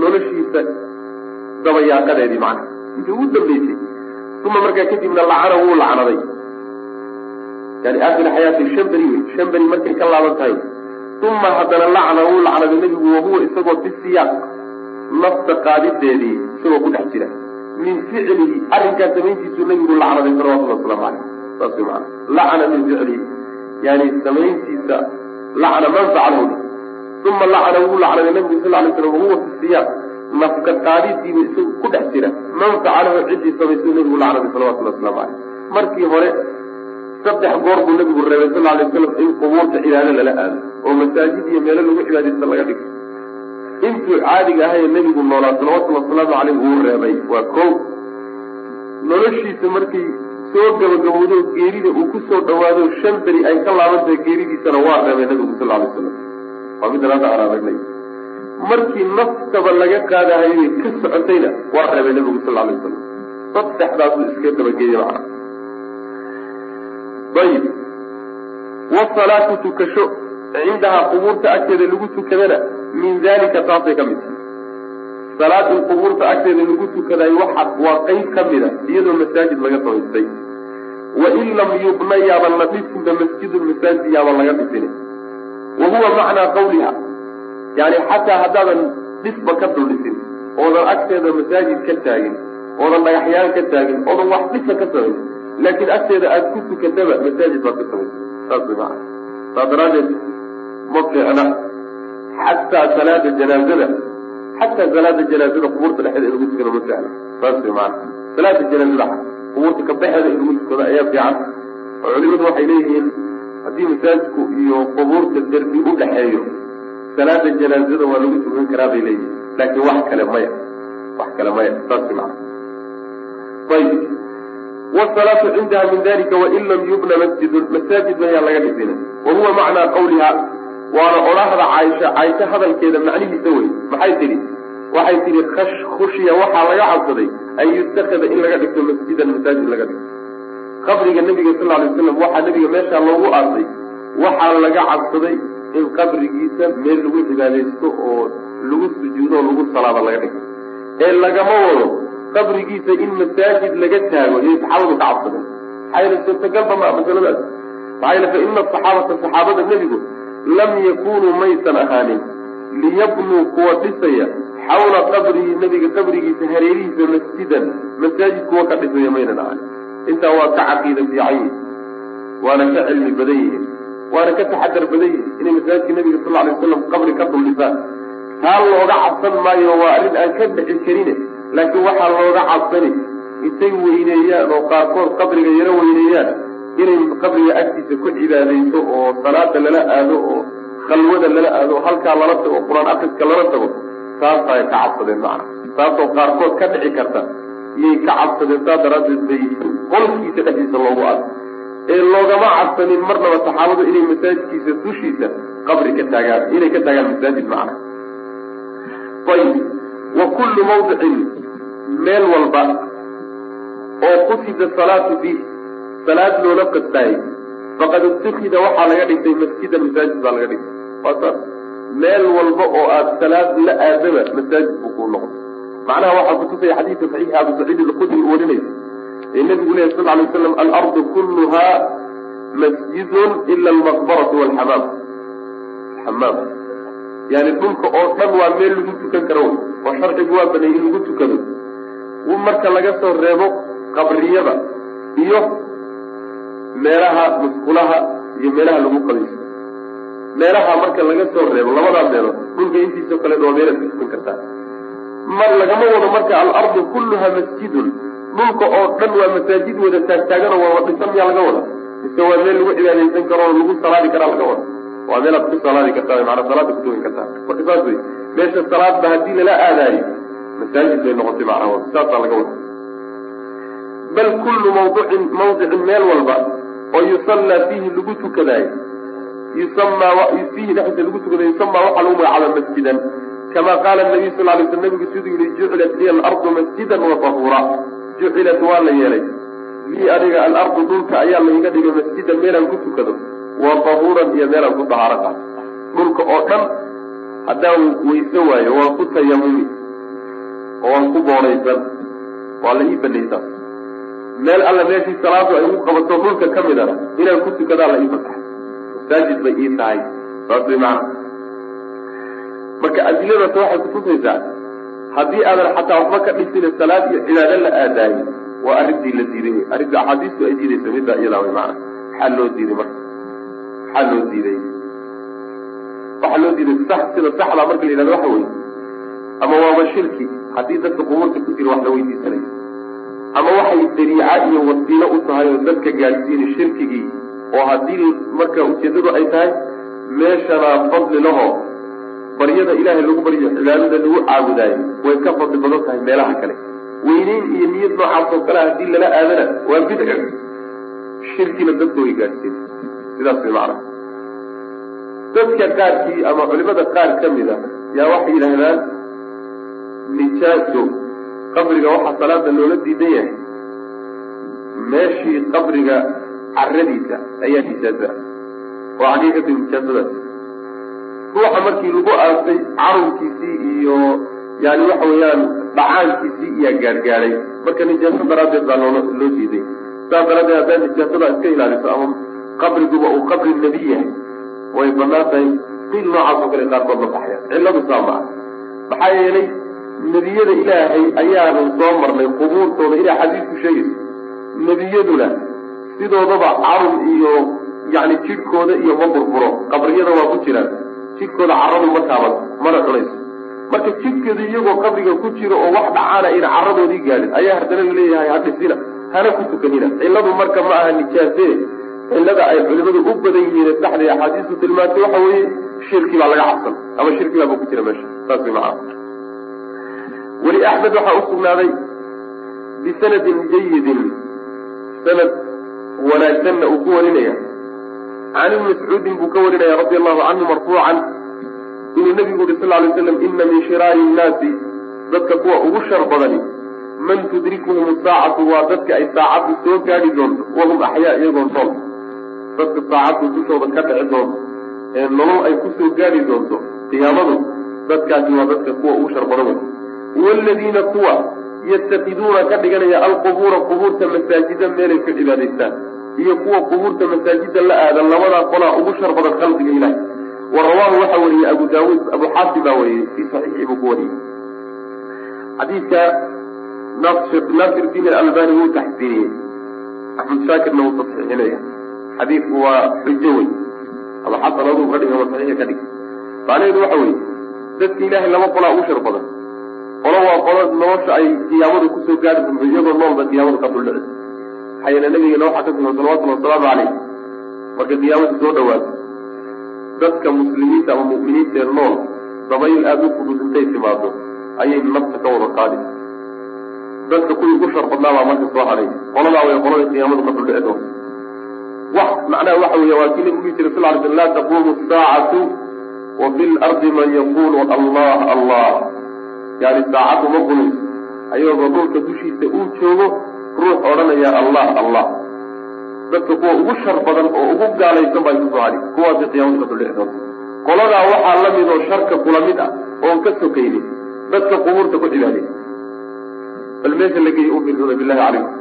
Noloshiisa dabayaaqadeedii macana intii ugu dambeysay. Uma markaa kadibna lacana wuu lacnaday yani aakhiri xayaati shan wey shan markay ka laaban tahay. Uma haddana lacna wuu lacnaday nebigu wahuwa isagoo fi nafta qaadideedii isagoo ku dhex jira. Min ficlihi arrinkaas samayntiisuu nabigu lacnaday salawatullah waslamu caleyh saas way maana lacna min ficlihi. Yani samayntiisa lacna man uma lacna wuu lacnaday nabigu sal lay slam wahuwa fi nafka qaadidiiba isagu ku dhex jira. Man ciddii samaysuu nabigu lacnaday salawatullah waslamu caleyh markii hore saddex goor buu nabigu reebay sal lay waslam in qubuurta cibaado lala aado oo masaajid iyo meelo lagu cibaadaysta laga dhigto intuu caadiga ahaye nebigu noolaa salawatullhi wasalaamu caleyh uu reebay. Waa kow noloshiisa markay soo gabagabowdo geerida uu ku soo dhawaado shan beri ay ka laabantahay geeridiisana waa reebay nabigu sal alay slam waa middan hadda aan aragnay markii naftaba laga qaadahayay ka socotayna waa reebay nabigu sal alay wasalam saddexdaasuu iska dabageeyey macana ayib wasalaatu tukasho cindahaa qubuurta agteeda lagu tukadana min dalika taasay ka mid salaad in qubuurta agteeda lagu tukadayo waxa waa qeyb ka mida iyadoo masaajid laga samaystay wain lam yubna yaaban la dhisinba masjidun masaajid yaaban laga dhisini wa huwa macnaa qawliha. Yani xataa haddaadan dhisba ka dul dhisin oodan agteeda masaajid ka taagin oodan dhagaxyaan ka taagin oodan wax dhisa ka samayn laakiin agteeda aada ku tukataba masaajid baad ka samaysa saas macana saa daraadeed ma fiicna xataa salaada janaazada xataa salaada janaazada qubuurta dhexeeda in lagu tukado ma fiicna saas macana salaada janaazada qubuurta kabaxeeda in lagu tukado ayaa fiican oo culimadu waxay leeyihiin haddii masaajidku iyo qubuurta derbi u dhexeeyo salaada janaazada waa lagu tukan karaa bay leeyihiin laakiin wax kale maya wax kale maya saas macana ayib wsalaatu cindaha min dalika wain lam yubna masjidun masaajid mayaan laga dhisina wa huwa macnaa qawliha waana odhahda caaisha caaisha hadalkeeda macnihiisa wey maxay tidhi waxay tidhi khushiya waxaa laga cabsaday an yutakada in laga dhigto masjidan masaajid laga dhigto qabriga nabiga sal lay waslam waxaa nabiga meeshaa loogu aasay waxaa laga cabsaday in qabrigiisa meel lagu cibaadaysto oo lagu sujuudo oo lagu salaado laga dhigto ee lagama wado qabrigiisa in masaajid laga taago yay saxaabadu ka cabsadeen maxaa yeele suurtagalba maa masaladaas maxaa yeele fa ina asaxaabata saxaabada nebigu lam yakunuu maysan ahaanin liyabnuu kuwa dhisaya xawla qabrihi nebiga qabrigiisa hareerihiisa masjidan. Masaajid kuwa ka dhisaya maynan ahaanin. Intaa waa ka caqiida fiican yihiin waana ka cilmi badan yihiin. Waana ka taxadar badan yihiin inay masaajidka nebiga sal alay wasalam qabri ka duldhisaan taa looga cabsan maayo waa arrin aan ka bixi karine laakiin waxaa looga cabsani intay weyneeyaan oo qaarkood qabriga yaro weyneeyaan inay qabriga agtiisa ku cibaadayso oo salaada lala aado oo khalwada lala aado oo halkaa lala tago o qur'aan akriska lala tago taasay ka cabsadeen macana taasoo qaarkood ka dhici karta iyay ka cabsadeen saa daraaddeed bay qolkiisa dhexdiisa loogu aado. Ee loogama cabsanin marnaba saxaabadu inay masaajidkiisa dushiisa qabri ka taagaan inay ka taagaan masaajid macana ayib wa kullu mawdicin meel walba oo qusida salaatu fiih salaad loola qadtaayey faqad itukida waxaa laga dhigtay masjidan masaajid baa laga dhigtay. Waa saas. Meel walba oo aada salaad la aadaba masaajid buu kuu noqday. Macnaha waxaa kutusaya xadiidka saxiixa abu saciid uu warinaysa ee nebigu lehy sal lay waslam alardu kulluha masjidun ila almaqbaratu walxamaam xamaam yani dhulka oo dhan waa meel lagu tukan karo. Oo sharcigu waa baneeyey in lagu tukado. Marka laga soo reebo qabriyada iyo meelaha musqulaha iyo meelaha lagu qabaysto meelaha marka laga soo reebo labadaa meelood dhulka intiisao kale waa meelaad ku tukan kartaa. Mar lagama wado marka alardu kulluha masjidun. Dhulka oo dhan waa masaajid wada taagtaagano waa dhisan miyaa laga wada? Mise waa meel lagu cibaadaysan karo oo lagu salaadi karaa laga wada waa meelaad ku salaadi kartaa maanaa salaada ku tukan kartaa. Marka saas wey meesha salaadba haddii lala aadaayo masaajid bay noqotay macnaha saasaa laga wada. Bal kullu mawducin mawdicin meel walba oo yusallaa fiihi lagu tukadaayo yusamaa fiihi dhexdiisa lagu tukadayo yusamaa waxaa lagu magacaaba masjidan. Kama qaala nabiy sal lay sl nabigu siduu yihi jucilat liya alardu masjidan wa jucilat waa la yeelay. Lii aniga alardu dhulka ayaa laiga dhigay masjidan meelaan ku tukado wa tahuuran iyo meelaan ku dahaaro qaato dhulka oo dhan haddaan weyse waayo waan ku tayamumi. Oo waan ku boonaysan. Waa la ii banaysaa meel alla meeshii salaadu ay ugu qabato dhulka ka midana inaan ku tukadaa la ii fasaxay masaajid bay ii tahay. Saas way macana marka adiladaas waxay kutusaysaa haddii aadan xataa waxba ka dhisina salaad iyo cibaado la aadaayo waa arrintii la diiday. Arrinta axaadiistu ay diidaysa middaa iyadaa way macana maxaa loo diiday marka maxaa loo diiday. Waxaa loo diiday sax sida saxda marka la yidhahdo waxa weye ama waaba shirki haddii dadka qubuurta ku jira wax la weydiisanayo. Ama waxay dariica iyo wasiilo u tahay oo dadka gaadhsiini shirkigii oo haddii marka ujeedadu ay tahay meeshana fadli laho baryada ilaahay lagu baryo cibaadada lagu caabudaayo way ka fadli badan tahay meelaha kale. Weyneyn iyo niyad noocaas oo kale haddii lala aadana waa bidca. Shirkina dadka way gaadhsiin sidaas way macnaha. Dadka qaarkii ama culimada qaar ka mid a yaa waxay yidhaahdaan nijaaso qabriga waxaa salaada loola diidan yahay. Meeshii qabriga caradiisa ayaa nijaaso ah. Oo timi nijaasadaas ruuxa markii lagu aasay carunkiisii iyo yani waxa weeyaan dhacaankiisii iyaa gaadhgaadhay marka nijaaso daraaddeed baa loo loo diiday. Saas daraaddeed haddaad nijaasada iska ilaaliso ama qabriguba uu qabri nebi yahay. Way bannaan tahay qiil noocaas oo kale qaarkood la baxaya. Cilladu saa ma ah maxaa yeelay nebiyada ilaahay ayaanu soo marnay qubuurtooda ilaa xadiisku sheegaysa nebiyaduna sidoodaba carun iyo yani jidhkooda iyo ma burburo qabriyada waa ku jiraan. Jidhkooda caradu ma taaban mana cunayso marka jidhkeedu iyagoo qabriga ku jiro oo wax dhacaana ayna caradoodii gaadhin ayaa haddana la leeyahay hadhisina hana ku tukanina. Cilladu marka ma aha nijaase cillada ay culimadu u badan yihiin saxday axaadiistu tilmaantay waxa weeye shirki baa laga cabsan ama shirki ku jira meesha saas way macana weli axmed waxaa u sugnaaday bisanadin jayidin sanad wanaagsanna uu ku warinaya. Can ibni mascuudin buu ka warinaya radi allahu canhu marfuucan inuu nabigu uri sal lay slam ina min shiraari nnaasi dadka kuwa ugu shar badani man tudrikuhum saacatu waa dadka ay saacaddu soo gaadhi doonto wahum axyaa iyagoo nool dadka saacaddu dushooda ka dhici doonto ee nolol ay ku soo gaadhi doonto qiyaamadu dadkaasi waa dadka kuwa ugu shar badan wey waaladiina kuwa yattakiduuna ka dhiganaya alqubuura qubuurta masaajida meelay ka cibaadaystaan iyo kuwa qubuurta masaajida la aadan labadaa qolaa ugu shar badan khalqiga ilaah wa rawaahu waxaa wariyey abu daawuud abu xaasim baa wariyey fii saxiixi buu ku wariyey. Xadiidka naasir diin alalbani wuu taxsiiniyey axmed shaakirna wuu tasxiixinaya xadiidku waa xujo wey ama xasan aduu ka dhig ama saxiixa ka dhig macnaheedu waxa weeye dadka ilaahay laba qolaa ugu shar badan. Qolo waa qolo nolosha ay qiyaamadu ku soo gaari doonto iyagoo noolba qiyaamadu ka duldhici nabigeena waxaa ka sugan salawatullhi wasalaamu caleyh marka qiyaamadu soo dhawaato dadka muslimiinta ama mu'miniinta ee nool dabayl aada u fudud intay timaado ayay nafta ka wada qaadi dadka kuwii ugu shar badnaa baa marka soo hadhay qoladaa way qolada qiyaamadu ka duldhici macnaha waxa weya waa kii nabigu jira sal ly sl laa taqumu saacatu wa fi lardi man yaqulu allah allah yani saacaddu ma qulayso ayagoo dhulka dushiisa uu joogo ruux odhanaya allah allah dadka kuwa ugu shar badan oo ugu gaalaysan baa isu soo hadhi kuwaasi qiyaamadu ka duldhici doonta qoladaa waxaa la mid oo sharka kula mid ah oon ka sokaynin dadka qubuurta ku cibaadey bal meesha la geeyay u fiirsada calaykum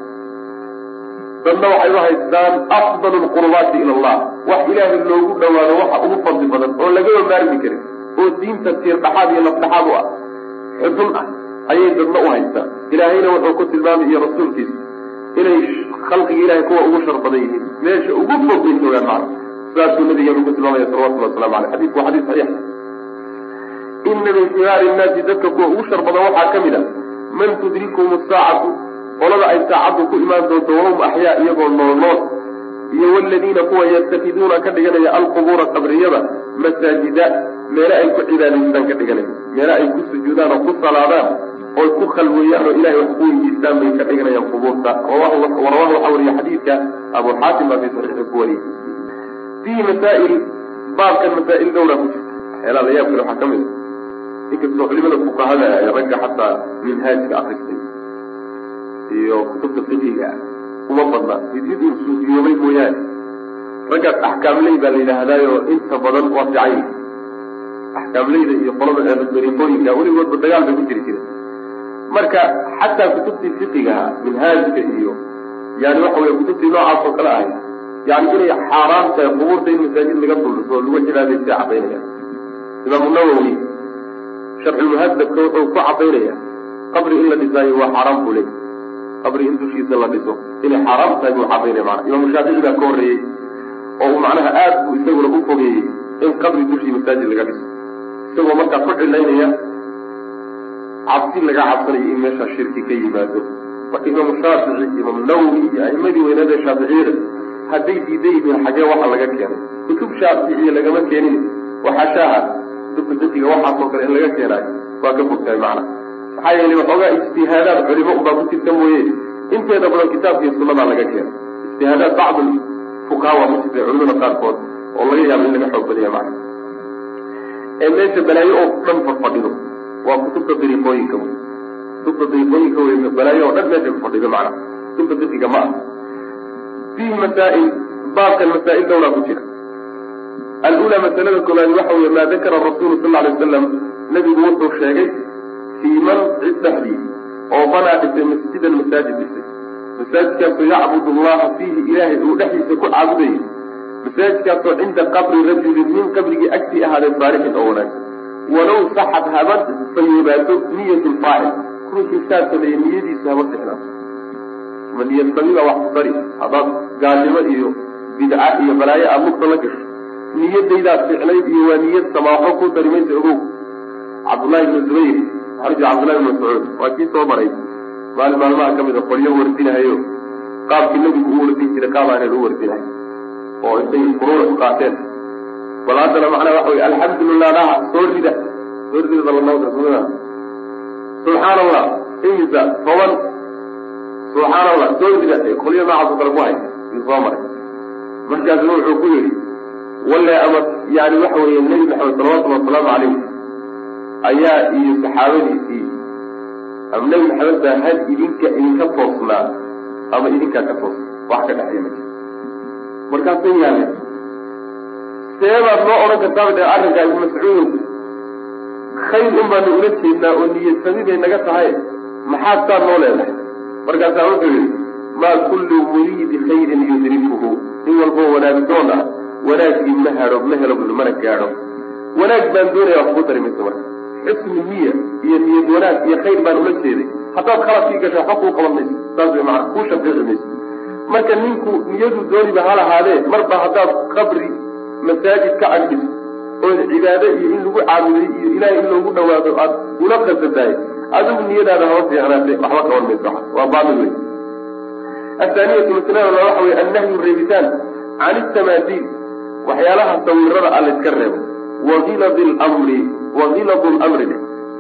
dadna waxay u haystaan afdalu lqurbaati ila allah. Wax ilaahay loogu dhawaado waxa ugu fadli badan oo lagaba maarmi karin oo diinta tiir dhaxaad iyo lafdhaxaad u ah. Xudun ah ayay dadna u haystaan. Ilaahayna wuxuu ku tilmaamay iyo rasuulkiisa inay khalqiga ilahay kuwa ugu shar badan yihiin meesha ugu fog bay joogaan macna saasuu nabigeenu ku tilmaamaya salawatulli waslamu aleyh xadiidku waa xadiis saxiix. Ina min sigaari nnaasi dadka kuwa ugu shar badan waxaa ka mid a man tudrikuhum saacatu qolada ay saacaddu ku imaan doonto wahum axyaa iyagoo nool nool iyo waladiina kuwa yattakiduuna ka dhiganaya alqubuura qabriyada masaajida meele ay ku cibaadaystaan ka dhiganaya. Meele ay ku sujuudaan oo ku salaadaan oy ku khalweeyaan oo ilahay wax ku weydiistaan bay ka dhiganayaan qubuurta. Rawahu waxaa wariya xadiidka abu xaatim baa fi saxiixi ku wariyey fiihi masaa'il baabkan masaa'il dhowra ku jirta. Waxyaalaha la waxaa ka mid a inkastoo culimada fuqahada ee ragga xataa minhaajka akristay iyo kutubta fiqiga uma badna mid uu suufiyoobay mooyaane. Raggaas axkaamley baa la yidhaahdaayo inta badan waa fiican yihi axkaamleyda iyo qolada dariiqooyinka weligoodba dagaal bay ku jiri jireen. Marka xataa kutubtii fiqigaha minhaajka iyo yani waxa wey kutubtii noocaas oo kale ahay yani inay xaaraan tahay qubuurta in masaajid laga oo lagu cibaadaystay cadaynaya imaamu nawowi sharxulmuhadabka wuxuu ku cadaynaya qabri in la dhisaayo waa xaaraan buu leey qabri in dushiisa la dhiso. Inay xaaraam tahay buu cadaynaya mana imaamu shaafici baa ka horreeyey oo uu macnaha aad buu isaguna u fogeeyey in qabri dushii masaajid laga dhiso. Isagoo markaa ku cilaynaya cabsi laga cabsanayo in meeshaa shirki ka yimaado. Marka imaamu shaafici imaamu nawowi iyo a'imadii weynaada shaaficiyada hadday diidan yihiin xagee waxa laga keenay. Kutub shaaficiya lagama keenin. Waxaa shaaha kutubta fiqiga waxaasoo kale in laga keenaayo waa ka fogtahay macna maxaa yeelay waxoogaa ijtihaadaad culimo ubaa ku jirta mooye. Inteeda badan kitaabka iyo sunnadaa laga keenay ijtihaadaad bacd fuqaha waa ku jirta culimada qaarkood oo laga yaabo in laga xoog badaya macna. Ee meesha balaayo oo dhan farfadhido waa kutubta dariiqooyinka wey kutubta dariiqooyinka wey balaayo oo dhan meesha fadhido macna. Kutubta fiqiga ma ah fiihi masaa'il baabkan masaa'il dhowraa ku jira. Alulaa masalada koobaad waxa weye maa dakara rasuulu sal ly wasalam nebigu wuxuu sheegay fii man cid oo banaa dhisay masjidan masaajid dhisay masaajidkaasoo yacbud allaha fiihi ilaahay uu dhexdiisa ku caabudayay masaajidkaasoo cinda qabri rajulin min qabrigii agtii ahaaday saalixin oo wanaagsan walow saxad haba fayobaato niyat lfaacil ruuxii saa sameeye niyadiisa haba ficnaato ma niyad samida wax ku dari haddaad gaalnimo iyo bidca iyo balaayo aada lugta la gasho niyadaydaad ficnayd iyo waa niyad sama waxba ku dari maysa ogow cabdullahi ibnu zubayr waxaa jira cabdullahi ibnu mascuud waa kii soo maray. Maalin maalmaha ka mid a qolyo wardinahayo qaabkii nabigu u wardin jiray qaab aanan u wardinahay. Oo intay furuura ku qaateen. Bal haddana macnaa waxa wey alxamdulilah dhaha soo rida. Soo rida dalanawda subxaan allah imisa toban. Subxaan allah soo rida qolyo noocaas oo kale ku hay yuu soo maray. Markaasu wuxuu ku yidhi walle ama yani waxa weeye nebi maxamed salawatullhi wasalaamu calayh ayaa iyo saxaabadiisii. Ama nebi maxamed baa hal idinka idinka toosnaa ama idinkaa ka toosna wax ka dhexeeya ma jiro markaasay yaaleen seebaad noo odhan kartaa dhe arrinkaa ibnu mascuudow khayr un baanu ula jeednaa oo niyad bay naga tahay maxaad saa noo leedahay? Markaasaa wuxuu yihi maa kullu muriidi khayrin yudrikuhu. In walboo wanaagdoon ah wanaaggii ma hado ma helo mana gaadho. Wanaag baan doonaya wax ku dari mayso marka xusni niya iyo niyad wanaag iyo khayr baan ula jeeday. Haddaad khaladkii gasho waxba kuu qaban mayso saas way maana kuu shafiici mayso marka ninku niyadu dooniba ha lahaadee marba haddaad qabri masaajid ka agdhiso ood cibaado iyo in lagu caabuday iyo ilahay in loogu dhawaado aad ula qasadahay adigu niyadaada haba fiicnaatay waxba qaban mayso waa baatil wey athaaniyatu masalada waxa wey annahyu reebitaan can itamaadiil waxyaalaha sawirada a layska reebo. Wahiladi lmri wahiladu lmri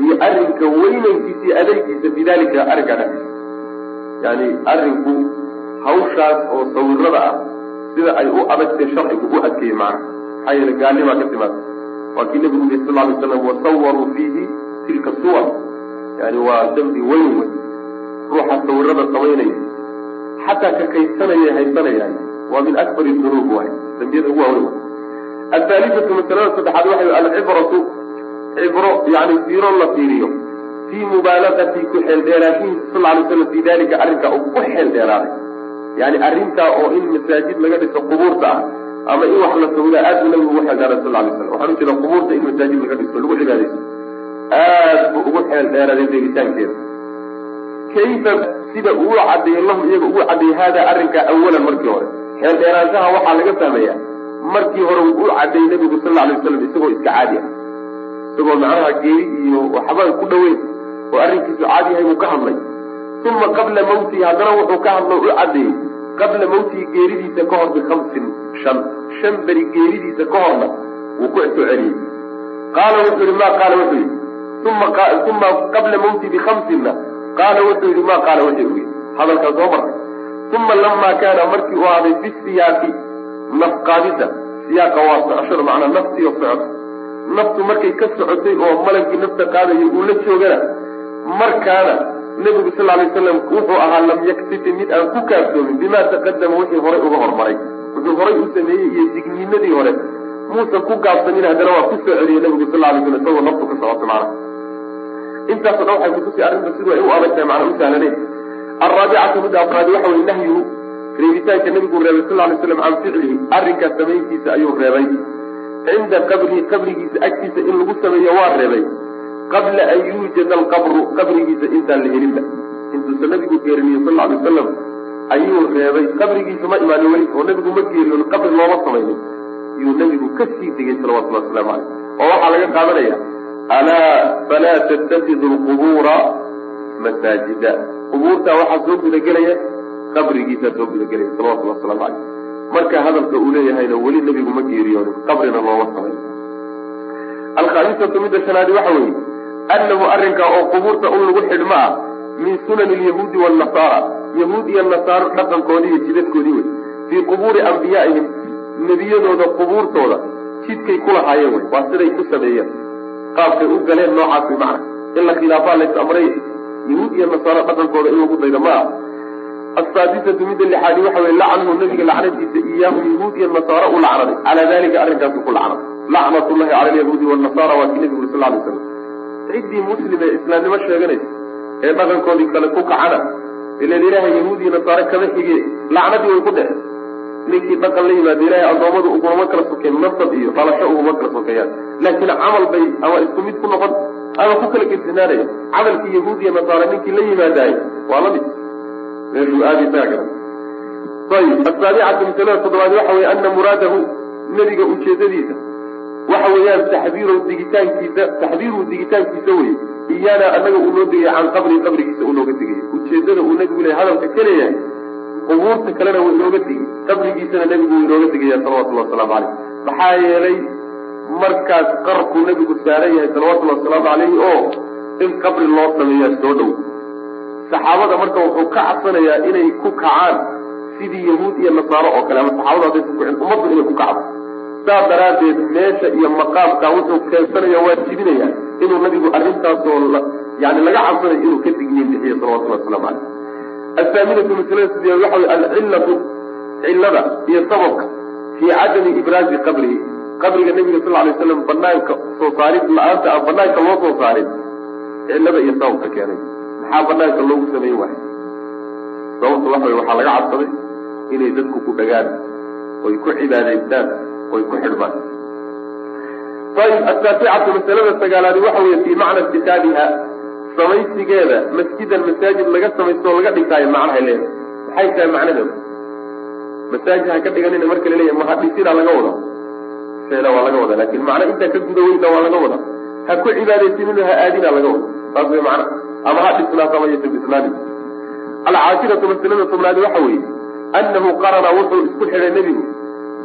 iyo arrinka weynankiisa iyo adeegiisa bidalika arrinkaa dhexdiisa yani arrinku hawshaas oo sawirada ah sida ay u adagtay sharcigu u adkeeyey macna maxaa yeele gaalnimaa ka timaada waa kii nabigu yiri sal lay slam wasawaruu fiihi tilka suwar. Yani waa dambi weyn wey ruuxa sawirada samaynaya xataa ka kaydsanaya haysanaya waa min akbari dunuub waay. Dambiyada ugu waaweyn way athaalithatu masalada saddexaad waxay alcibratu cibro yani fiiro la fiiriyo. Fii mubaalagati ku xeeldheeraashihiisa sal lay slam fi dalika arrinkaa uu ku xeeldheeraaday. Yani arrintaa oo in masaajid laga dhiso qubuurta ah ama in wax la sawdaa aad buu nabigu ugu xeeldheeray sal lay slam waxaan ujeeda qubuurta in masaajid laga dhiso lagu cibaadaysto. Aad buu ugu xeeldheeraday deegitaankeeda. Kayfa sida uu cadeeyey lahum iyaga ugu cadeeyey hada arrinkaa awalan markii hore? Xeeldheeraanshaha waxaa laga fahmaya markii hore uu u cadeeyey nabigu sal la alay waslam isagoo iska caadi ah isagoo macnaha geeri iyo waxbaan ku dhaweyn oo arrinkiisu caadi yahay buu ka hadlay. Uma qabla mawtihi haddana wuxuu ka hadlo u cadeeyey. Qabla mawtihi geeridiisa ka hor bikamsin shan. Shan beri geeridiisa ka horna wuu ku soo celiyey qaala wuxuu yihi ma qaala? Wuxuu yihi uma qabla mawtihi bikamsinna qaala wuxuu yihi ma qaala? Wuxuu yihi hadalkaa soo maray uma lamaa kaana markii uu ahaaday fi siyaaqi nafqaadida siyaaqa waa socoshada macnaa naftiyo socoto naftu markay ka socotay oo malagii nafta qaadaya uu la joogana markaana nebigu sal lay slam wuxuu ahaa lam yaktifi mid aan ku kaaftoomin bimaa taqadama wixii horay uga hormaray. Wuxuu horay u sameeyey iyo digniinadii hore. Muusan ku gaabsanin haddana waa ku soo celiyey nabigu sal lay slam isagoo naftu ka socoto macnaha intaaso dhan waxay kutusi arrinta siduu ay u adag tahay macnaa u sahlanayn. Alraabicatu midda afraadi waxa weye nahyuhu reebitaanka nabigu reebay sal lay slam can ficlihi arrinkaas samayntiisa ayuu reebay cinda qabrihi qabrigiisa agtiisa in lagu sameeyo waa reebay. Qabla an yuujada alqabru qabrigiisa intaan la helinba intuusa nabigu geeriniyo sal alay wasalam ayuu reebay. Qabrigiisa ma imaanin weli oo nabigu ma geeriyoon qabri looma samaynin yuu nabigu ka sii degay salawatullah waslamu caleyh oo waxaa laga qaadanaya. Alaa falaa tattakidu lqubuura masaajida. Qubuurtaa waxaa soo gudagelaya qabrigiisaa soo gudagelaya salawatullah waslamu caleyh marka hadalka uu leeyahayna weli nabigu ma geeriyoonin qabrina looma samayn alkhaamisatu midda shanaadi waxa weeye annahu arrinkaa oo qubuurta un lagu xidhmo ah min sunani alyahuudi waalnasaara yahuud iyo nasaaro dhaqankoodii iyo jidadkoodii wey fii qubuuri ambiyaaihim nebiyadooda qubuurtooda jidkay ku lahaayeen wey waa siday ku sameeyeen. Qaabkay u galeen noocaas macna in la khilaafaa lays yahuud iyo nasaaro dhaqankooda in lagu daydo ma ah asaadisatu midda lixaadi waxa weye lacnuhu nabiga lacnadiisa iyaahum yahuud iyo nasaara u lacnaday calaa dalika arrinkaasu ku lacnaday lacnatullahi cala alyahuudi waalnasaara waa kii nabigu sal lay slam ciddii muslim ee islaamnimo sheeganaysa ee dhaqankoodii kale ku kacana ilan ilaahay yahuud iyo nasaare kama xige lacnadii way ku dhece ninkii dhaqan la yimaada ilahay addoommadu uguma kala sokeen nasab iyo dhalasho uguma kala sokeeyaan laakiin camal bay ama isku mid ku noqon ama ku kala gedisnaanaya camalkii yahuud iyo nasaare ninkii la yimaadaay waa la mid meeshuu aada isaga garan ayib asaabicatu masalada toddobaad waxa weye ana muraadahu nebiga ujeedadiisa waxa weeyaan taxdiiru digitaankiisa taxdiiruhu digitaankiisa wey iyaana anaga uu noo digaya can qabri qabrigiisa uu nooga digaya ujeedada uu nebigu le hadalka ka qubuurta kalena wuu inooga digay qabrigiisana nebigu wuu inooga digaya salawatullahi wasalaamu caleyh maxaa yeelay markaas qarkuu nebigu saaran yahay salawatullahi wasalaamu caleyhi oo in qabri loo sameeyaa soo dhow saxaabada marka wuxuu ka cabsanayaa inay ku kacaan sidii yahuud iyo nasaaro oo kale ama saxaabada hadday ku kicin ummaddu inay ku kacdo. Saas daraaddeed meesha iyo maqaamka wuxuu keensanaya waa jibinaya inuu nabigu arrintaasoo yani laga cabsanayo inuu ka digniin bixiyo salawatullahi waslamu caleyh athaaminatu masalada waxa wey alcillatu cillada iyo sababka fii cadami ibraazi qabrihi. Qabriga nebiga sal lay slam banaanka soo saarid la'aanta aan banaanka loo soo saarin cillada iyo sababka keenay maxaa banaanka loogu sameyn waayo sababta waxa waxaa laga cabsaday inay dadku ku dhagaan oy ku cibaadaystaan oy ku xidhmaan. Ayib ataasicatu masalada sagaalaadi waxa weeye fii macna itikaadiha samaysigeeda masjidan masaajid laga samaysto laga dhigtaayo macnahay leedahay. Maxay tahay macnadeedu? Masaajid ha ka dhiganina marka laleeyahy ma hadhisina laga wada? Seena waa laga wada laakiin macna intaa ka guda waa laga wada. Ha ku cibaadaysinina ha aadina laga wada. Saas way macna ama ha dhisnaata ama yasa dhisnaani alcaashiratu masalada tobnaadi waxa weeye annahu qarana wuxuu isku xidhay nebigu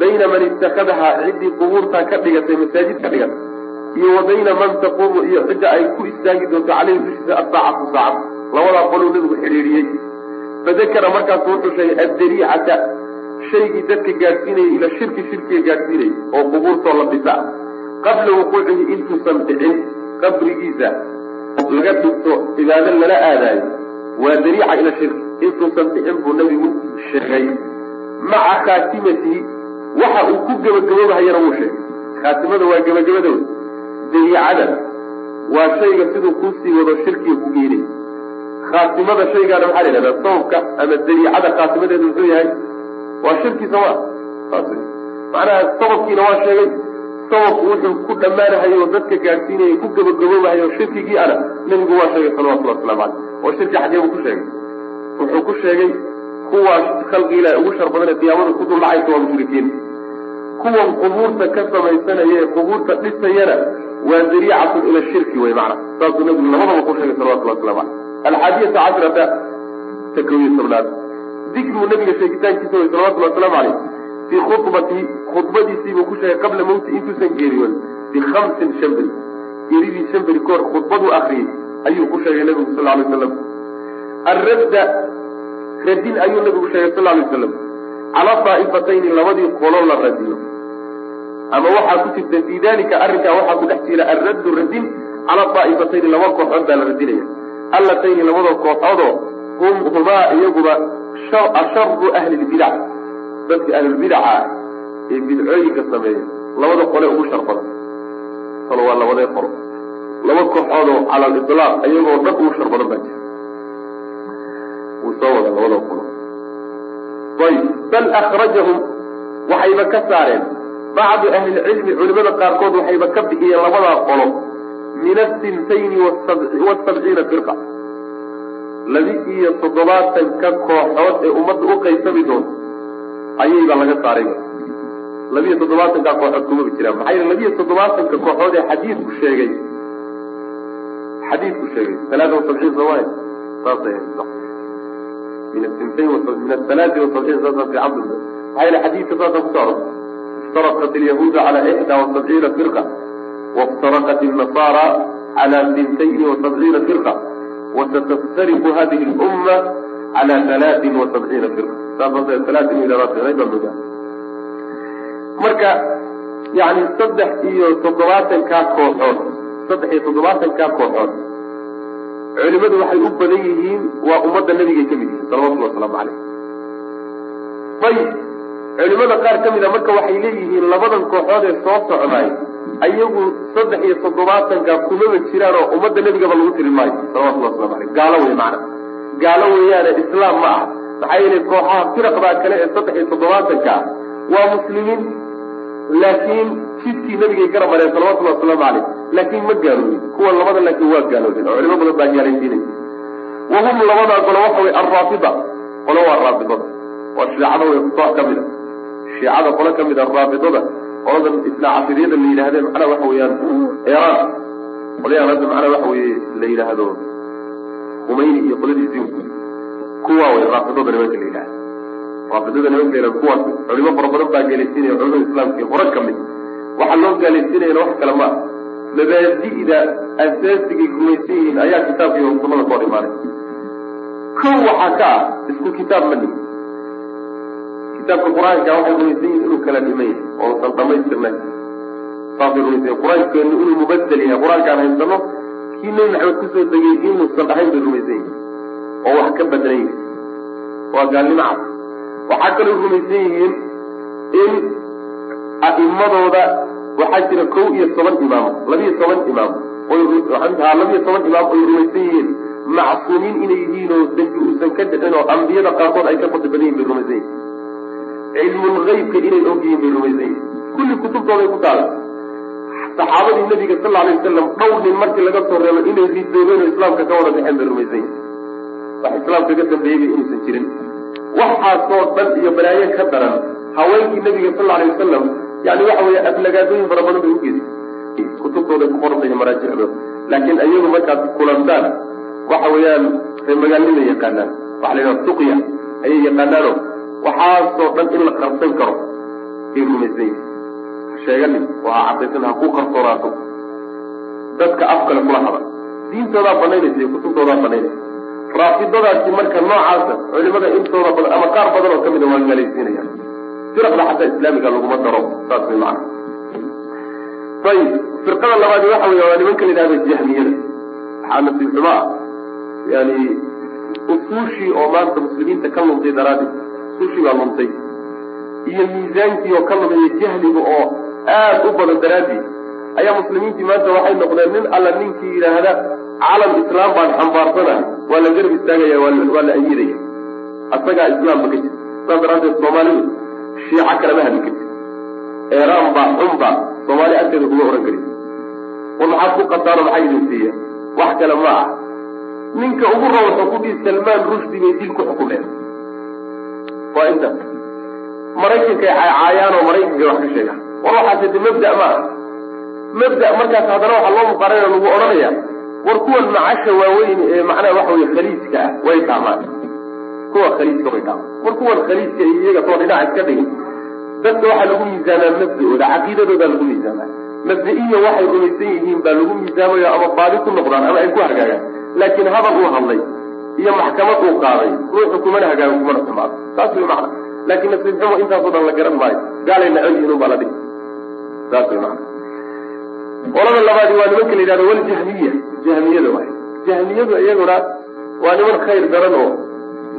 bayna man itakadahaa ciddii qubuurtaa ka dhigatay masaajid ka dhigatay iyo wa bayna man taquumu iyo cidda ay ku istaagi doonto caleyhi dushiisa asaacatu saacad labadaa qoluu nebigu xidhiidhiyey fadakara markaasu wuxuu sheegay addariicata shaygii dadka gaadhsiinayay ila shirki shirkiga gaadhsiinayay oo qubuurtoo la dhisa qabla wuquucihi intuusan dhicin qabrigiisa laga dhigto cibaado lala aadaayo waa dariica ila shirki. Intuusan dhicin buu nebigu sheegay. Maca khaatimatihi waxa uu ku gebagaboobahayana wuu sheegay. Khaatimada waa gebagabada wey dariicada waa shayga siduu kuusii wado shirkiga ku geynay khaatimada shaygaana maxaa la yidhahdaa? Sababka ama dariicada khaatimadeedu muxuu yahay waa shirki sooma saas wey macnaha sababkiina waa sheegay sababku wuxuu ku dhammaanahayo oo dadka gaadhsiinayay ku gebagaboobahayo shirkigii ana nebigu waa sheegay salawatullahi waslamu caleyh oo shirki xaggee buu ku sheegay. Wuxuu ku sheegay kuwaa khalqi ilahi ugu shar badane qiyaamada ku dul waa mushrikiin kuwan qubuurta ka samaysanaya ee qubuurta dhisayana waa dariicatun ila shirki wey macna. Saasuu nebigu labadaba ku sheegay salawatullahi waslamu caleyh alxaadiyata cashrata ta tobnaad dikrigu nabiga sheegitaankiisa wey salawatullahi waslamu caleyh fii khudbatihi khudbadiisiibuu ku sheegay qabla mawti intuusan geeriyoon bihamsin shan beri geeridii shan beri kahor khudbaduu akriyey ayuu ku sheegay nebigu sal lay slam alradda radin ayuu nabigu sheegay sal lay slam cala daa'ifatayni labadii qolo la radiyo ama waxaa ku jirta fii dalika arrinkaa waxaa ku dhex jira alraddu radin cala daa'ifatayni laba kooxood baa la radinaya allatayni labadoo kooxoodoo hum humaa iyaguba asharu ahli lbidac dadka ahlulbidaca ah ee bidcooyinka sameeya labada qole ugu shar badan. Waa labadee qolo laba kooxoodoo cala alilaaq iyagoo dhan ugu shar badan baa jira. Wuu soo wada labada qolo ayb bal akrajahum waxayba ka saareen. Bacdu ahlilcilmi culimada qaarkood waxayba ka bixiyeen labadaa qolo. Min asintayni wasabciina firqa. Labi iyo toddobaatanka kooxood ee ummadda u qaysami doonto ayayba laga saaray labiiyo toddobaatankaa kooxood kumaba jiraan maxaa yele labiiyo toddobaatanka kooxood ee xadiidku sheegay xadiidku sheegay alaaa wasabciin soomaalia saas min asintayn min athalaati wasabciin saasa fi cabd maxaa yele xadiidka saasa kuso arortay iftaraqat alyahuudu cala ixdaa wasabciina firqa waftaraqat الnasaara cala sintayni wasabciina firqa wasataftariqu hadihi اlumma cala halaatin wasabciina firqa saasaalaatin baa moodaa marka yani saddex iyo toddobaatankaa kooxood saddex iyo toddobaatankaa kooxood culimadu waxay u badan yihiin waa ummadda nabigay ka mid yihiin salawatullhi wasalaamu caleyh ayib culimada qaar ka mid a marka waxay leeyihiin labadan kooxood ee soo socday ayagu saddex iyo toddobaatanka kumaba jiraan oo ummadda nebigaba lagu tiri maayo salawatullah waslamu aleyh gaalo wey macana gaalo weeyaane islaam ma aha maxaa yeelay kooxaha firaqdaa kale ee saddex iyo toddobaatanka waa muslimiin laakiin jidkii nabigay gara mareen salawatullahi wasalaamu caleyh laakiin ma gaaloobin kuwa labada laakiin waa gaaloobin oo culimo badan baa gaalaysiinay wahum labadaa golo waxa wey alraafida qolo waa raafidada waa shiicada wey koox ka a shiicada qolo ka a raafidada qoladan casiriyada la yidhahde macnaha waxa weeyaan iran qolyahan hadda macnaha waxa weye la yidhaahdo humayni iyo qoladiisii kuwa wey raafidada nimanka la yidhahda raafidada nimanka la yidhahda kuwaas culimo fara badan baa gaalaysiinaya culimada islaamka hore ka mid waxaa loo gaalaysiinayana wax kale ma mabaadi'da asaasigay rumaysan yihiin ayaa kitaabka iyo sunnada ka hor imaanay kow waxaa ka ah isku kitaab ma nihin kitaabka qur'aanka waxay rumaysan yihiin inuu kala dhimay oosan dhamaystirnayn saasay rumaysan qur'aankeenu inuu mubadel yahay. Qur'aankaan haysano kii nebi maxamed ku soo degay inuusan dhahayn bay rumaysan yihiin oo wax ka yihiin waa gaalnimo cad waxaa kaloo rumaysan yihiin in a'imadooda waxaa jira kow iyo toban imaam labiyo toban imaam ha labiyo toban imaam oy rumaysan yihiin. Macsuumiin inay yihiin oo dembi uusan ka dhicin oo ambiyada qaarkood ay ka fadli badan yihiin bay rumaysan yihiin cilmul haybka inay og yihiin bay rumaysan yihiin kulli kutubtooday ku taala saxaabadii nabiga sal alay wasalam dhowr nin markii laga soo reebo inay ridoobeen oo islaamka ka wada baxeen bay rumaysan yihiin wax islaamka ka dambeeyey inuusan jirin. Waxaasoo dhan iyo balaayo ka daran haweenkii nabiga sal alay wasalam yani waxa weeye aflagaadooyin fara badan bay ugeysay kutubtooday ku qorantay maraajicdooda laakiin ayagu markaad kulantaan waxa weeyaan ree magaalnima yaqaanaan. Waxa la yidhaha suqya ayay yaqaanaano waxaasoo dhan in la qarsan karo. Ay rumaysan yihiin sheeganin oo ha cadaysan ha ku qarsoonaato dadka af kale kula hada diintoodaa banaynaysa iyo kutubtoodaa banaynaysa raafidadaasi marka noocaasa culimada intooda badan ama qaar badan oo ka mid a waa gaalaysiinayaan firaqda xataa islaamiga laguma daro saas way macana ayib firqada labaadi waxa wey waa nimanka la yidhahda jahmiyada waxaa nasiib xumo ah. Yani usuushii oo maanta muslimiinta ka luntay daraaddeed usuushii baa luntay. Iyo miisaankii oo ka lumaya jahliga oo aad u badan daraaddeed. Ayaa muslimiintii maanta waxay noqdeen nin alla ninkii yidhaahda calam islaam baan xambaarsanahay waa la garab istaagaya waa la ayidaya asagaa islaamba ka jira saas daraaddeed soomaalidu shiico kalama hadli karti eeraan baa xunba soomaali agteeda kuma ohan karin. War maxaad ku qasaano maxaa idin siiya? Wax kale ma ah ninka ugu rawa xukudhii salmaan rushdi bay dil ku xukumeen. Waa intaas maraykankay caayaanoo maraykankay wax ka sheegaan. War waxaase de mabda ma ah mabda markaas haddana waxaa loo muqaarana lagu odhanaya war kuwan macasha waaweyn ee macnaha waxa weye khaliijka ah way dhaamaan kuwa khaliijka way dhaamaan war kuwan khaliijka iyo iyaga soo dhinac iska dhigin dadka waxaa lagu miisaamaa mabda-ooda caqiidadoodaa lagu miisaamaa. Mabda-iyo waxay rumaysan yihiin baa lagu miisaamayo ama baadi ku noqdaan ama ay ku hagaagaan laakiin hadal uu hadlay iyo maxkamad uu qaaday ruuxu kumana hagaago kumana xumaado. Saas way macna. Laakiin nasiib xumo intaasoo dhan la garan maayo. Gaalay nacel yihiin unbaa la dhihi. Saas way macna qolada labaadi waa nimanka la yidhahdo waljahmiya jahmiyada waay jahmiyadu iyaguna waa niman khayr daran oo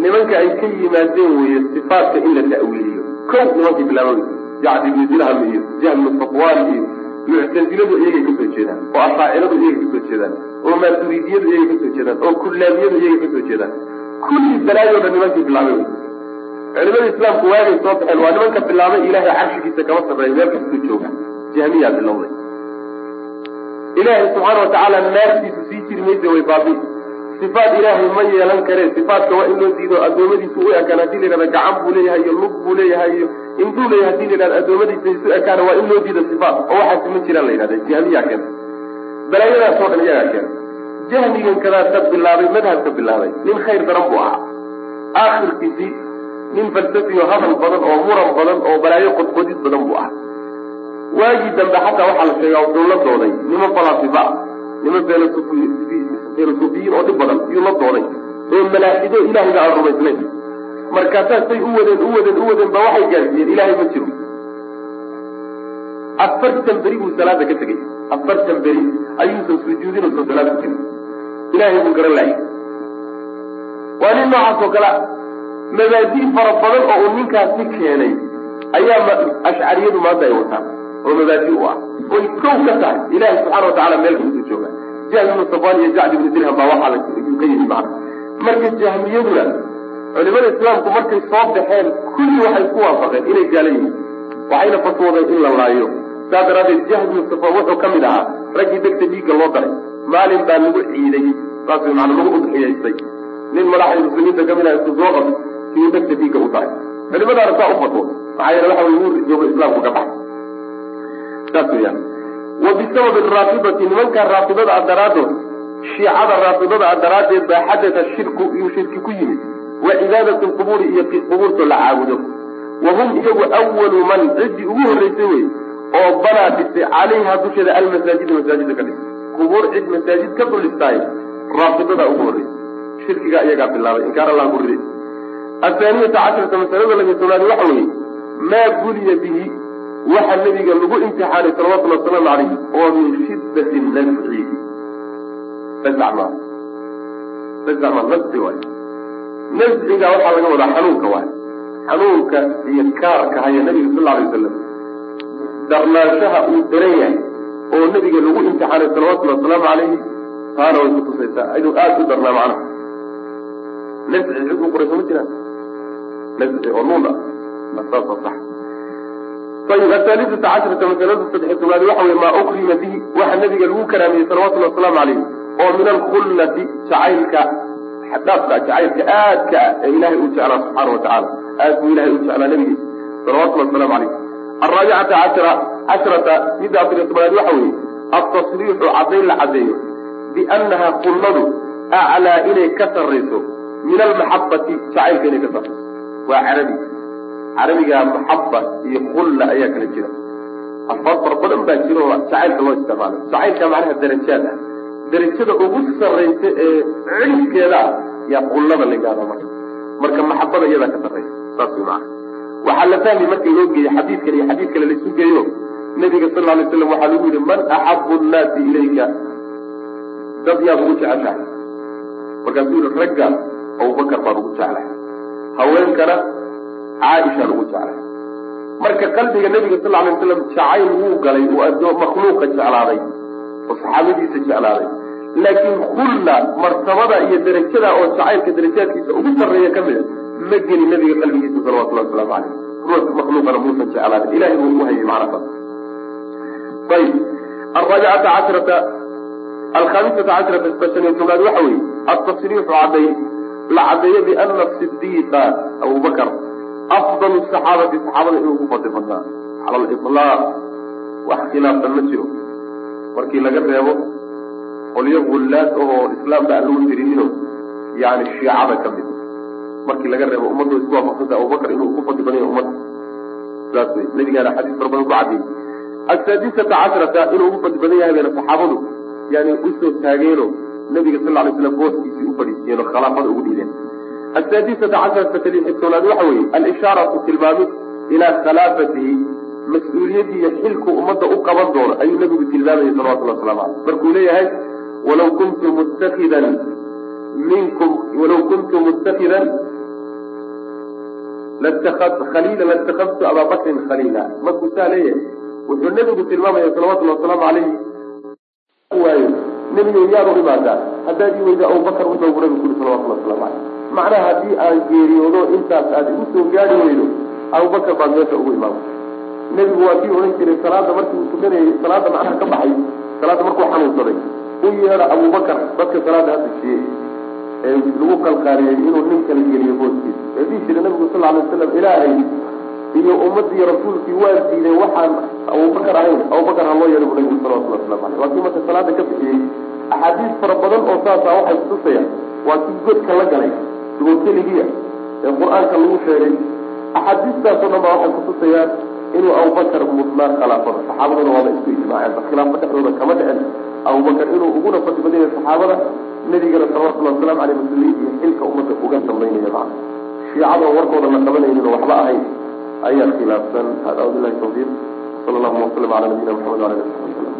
nimanka ay ka yimaadeen weeye sifaatka in la ta'wiiliyo. Kow nimankii bilaabay jacdi ibnu dirham iyo jahm ibnu safwaan iyo muctasiladu iyagay ka soo jeedaan oo ashaaciradu iyagay ka soo jeedaan oo maaturidiyadu iyagay ka soo jeedaan oo kullaabiyadu iyagay ka soo jeedaan. Kulli balaayo dhan nimankii bilaabay culimada islaamku waagay soo baxeen waa nimanka bilaabay ilaahay carshigiisa kama sarreeya meel kastuu jooga. Jahmiyaa bilowday ilaahay subxaana watacaala naartiisu sii jiri maysa way baabi sifaat ilaahay ma yeelan karee sifaatka waa in loo diido addoommadiisu u ekaan haddii la yidhahda gacan buu leeyahay iyo lug buu leeyahay iyo induu leeyahay haddii la yidhahda addoommadiisa isu ekaana waa in loo diido sifaat oo waxaasi ma jiraan la yidhahda jahmiyaa keena balaayadaasoo dhan iyagaa keena jahmigan kadaasa bilaabay madhabka bilaabay nin khayr daran buu ahaa. Aakhirkiisii nin falsafiyo hadal badan oo muran badan oo balaayo qodqodid badan buu ahaa waagii dambe xataa waxaa la sheegaa wuxuu la dooday. Niman falasifa niman felosofiyiin oo dhib badan iyuu la dooday. Oo malaaxido ilahayba aan rumaysnayn markaasaa say u wadeen u wadeen u wadeen ba waxay gaarsiiyeen ilaahay ma jiro. Afartan beri buu salaada ka tegey. Afartan beri ayuusan sujuudin usan salaada ku tegin ilahay buu garan lahay waa nin noocaas oo kale mabaadi' fara badan oo uu ninkaasi keenay ayaa ashcariyadu maanta ay wataan oo mabaadi u ah oy kow ka tahay ilahay subxana watacala meel kasuu jooga jahm ibnu iyo jacd ibnu dirham baa waxaa layuu ka yimi macna marka jahmiyaduna culimada islaamku markay soo baxeen kulli waxay ku waafaqeen inay gaala yihiin. Waxayna fatwoodeen in la laayo. Saas daraaddeed jahm ibnu wuxuu ka mid ahaa raggii degta dhiigga loo daray maalin baa lagu ciiday saas way maana lagu udxiyaystay. Nin madaxda muslimiinta ka mid ah isku soo qab kiyuu degta dhiigga u daray. Culimadaana saa u fatwooda maxaa yeele waxa way wuu joogo islaamku ka baxay saas weyaan wa bisababi raafidati nimankaa raafidada a daraaddood shiicada raafidada a daraaddeed baa xadata shirku iyuu shirki ku yimid. Wa cibaadatu lqubuuri iyo qubuurtoo la caabudo. Wa hum iyagu awalu man ciddii ugu horreysay wey oo banaa dhisay calayha dusheeda almasaajida masaajida ka dhisay qubuur cid masaajid ka dulistaay raafidada ugu horreysay shirkigaa iyagaa bilaabay inkaar allah ku riday athaaniyata casharata masalada labiy tobnaadi waxa weeye maa buliya bihi waxa nebiga lagu imtixaanay salawatullhi wasalaamu calayh oo min shiddati nafci nasma nasma nasci waay. Nasciga waxaa laga wadaa xanuunka waay. Xanuunka iyo kaarka haya nabiga sal alay wasalam darnaanshaha uu daran yahay oo nebiga lagu imtixaanay salawatullhi wasalaamu calayhi taana way kutusaysaa inuu aada u darnaa macnaha. Nasci cid u qorayso ma jiraan? Nasci oo nuun ah. Saasa sax ayib ahaalisata casharata masalada saddex tobnaad waxa wey maa ukrima bihi waxa nabiga lagu karaamiyey salawatullhi wasalaamu calayh oo min alkhullati jacaylka xadaafka jacaylka aadka ah ee ilahay uu jeclaa subxaana wa tacala aad buu ilahay u jeclaa nabigiisa salawatullahi wasalaamu calayh alraabicata cashara casharata midda afariy tobnaad waxa weeye altasriixu caddayn la caddeeyo biannaha khulladu aclaa inay ka sarrayso min almaxabati jacaylka inay ka sarrayso waa carabi carabiga maxaba iyo kulla ayaa kala jira. Alfaad badan baa jira oo jacaylka loo isticmaalo. Jacaylka macnaha darajaad ah darajada ugu sarraysa ee cilifkeeda ah yaa kullada la yidhahdaa marka. Marka maxabada iyadaa ka sarraysa saas way waxaa la fahmi marka loo geeyo xadiidkan iyo xadiid kale laisu geeyo. Nabiga sal alay slam waxaa lagu yihi man axabu nnaasi ilayka? Dad yaad ugu jeceshahay. Markaasuu yihi ragga abubakar baan ugu jeclahay. Haweenkana caaishaan ugu jeclay. Marka qalbiga nabiga sal alay waslam jacayl wuu galay uu adoo makhluuqa jeclaaday oo saxaabadiisa jeclaaday. Laakiin khulla martabada iyo darajada oo jacaylka darajaadkiisa ugu sarreeya ka mida ma geli nabiga qalbigiisa salawatullahi wasalaamu caleyh makhluuqana muusan jeclaanin. Ilahay buu u hayay macna saas ayib. Alraabicata casharata alkhamisata casharata shan iyo tobnaad waxa weeye altasriixu cadday la caddeeyo biana sidiiqa abubakar afdal saxaabati saxaabada inuu ku fadli badnaa cala aliطlaaq wax khilaafsan ma jiro markii laga reebo qolyo gullaad oo islaamka aan lagu tirinino yani shiicada ka mid markii laga reebo ummadda isku waafaqsanta abubakar inuu ku fadli ummadda saas wey nabigaana xadiis fara badan ku caddeeyey asaadisata casharata inuu ugu fadli badan yahay bayna saxaabadu yani u soo taageeno nabiga sal lay slam booskiisii u fadhiisiyeen khilaafada ugu dhiideen asaadisata casharata kalixitoonaad waxa weeye alishaaratu tilmaamid ilaa khilaafatihi mas'uuliyadii iyo xilku ummadda u qaban doono ayuu nabigu tilmaamayay salawatullah waslamu caleyh markuu leeyahay walaw kuntu muttakidan minkum walaw kuntu muttakidan khaliila latakadtu abaa khaliila markuu saa leeyahay wuxuu nebigu tilmaamaya salawatullahi wasalaamu calayhi waayo nebiga yaad u imaadaa haddaad ii weyda abubakar wuxuu nabigu kuri salawatullahi waslamu caleyh macnaha haddii aan geeriyoodo intaas aad igu soo gaari weydo abubakar baad meesha ugu imaama nebigu waa kii odhan jiray salaada markii uu tukanayay salaada macnaha ka baxay salaada markuu xanuunsaday u yeedha abubakar dadka salaada hadda siiyey ee lagu qalqaariyey inuu nin kala geliyo booskiisa. Ee jiray nabigu sal alay wasalam ilaahay iyo ummadii rasuulkii waa diiday waxaan abubakar ahayn. Abubakar haloo yeedha bu nabigu salawatullah waslamu aleyh waa kii marka salaada ka bixiyey axaadiis fara badan oo saasa waxay kutusayaan waa kii godka la galay dugo keligiya ee qur'aanka lagu sheegay axaadiistaasoo dhan baa waxay kutusayaan inuu abubakar mudnaa khilaafada saxaabaduna waaba isku ijmaaceen khilaafo dhexdooda kama dhicin. Abubakar inuu uguna fadli badanya saxaabada nebigana salawatullahi wasalamu aleyh mas'uuliyiin iyo xilka ummadda uga dambaynaya macna shiicadoo warkooda la qabanaynin oo waxba ahayn ayaa khilaafsan. Hada wabilahi tawfiiq. Sala allahuma wasalam cala nabiyina maxamed wala ali sabi wasalam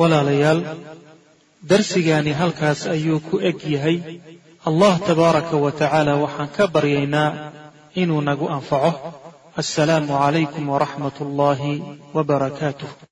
walaalayaal darsigaani halkaas ayuu ku eg yahay allah tabaaraka wa tacaala waxaan ka baryaynaa inuu nagu anfaco. Assalaamu calaykum waraxmat ullaahi wa barakaatuh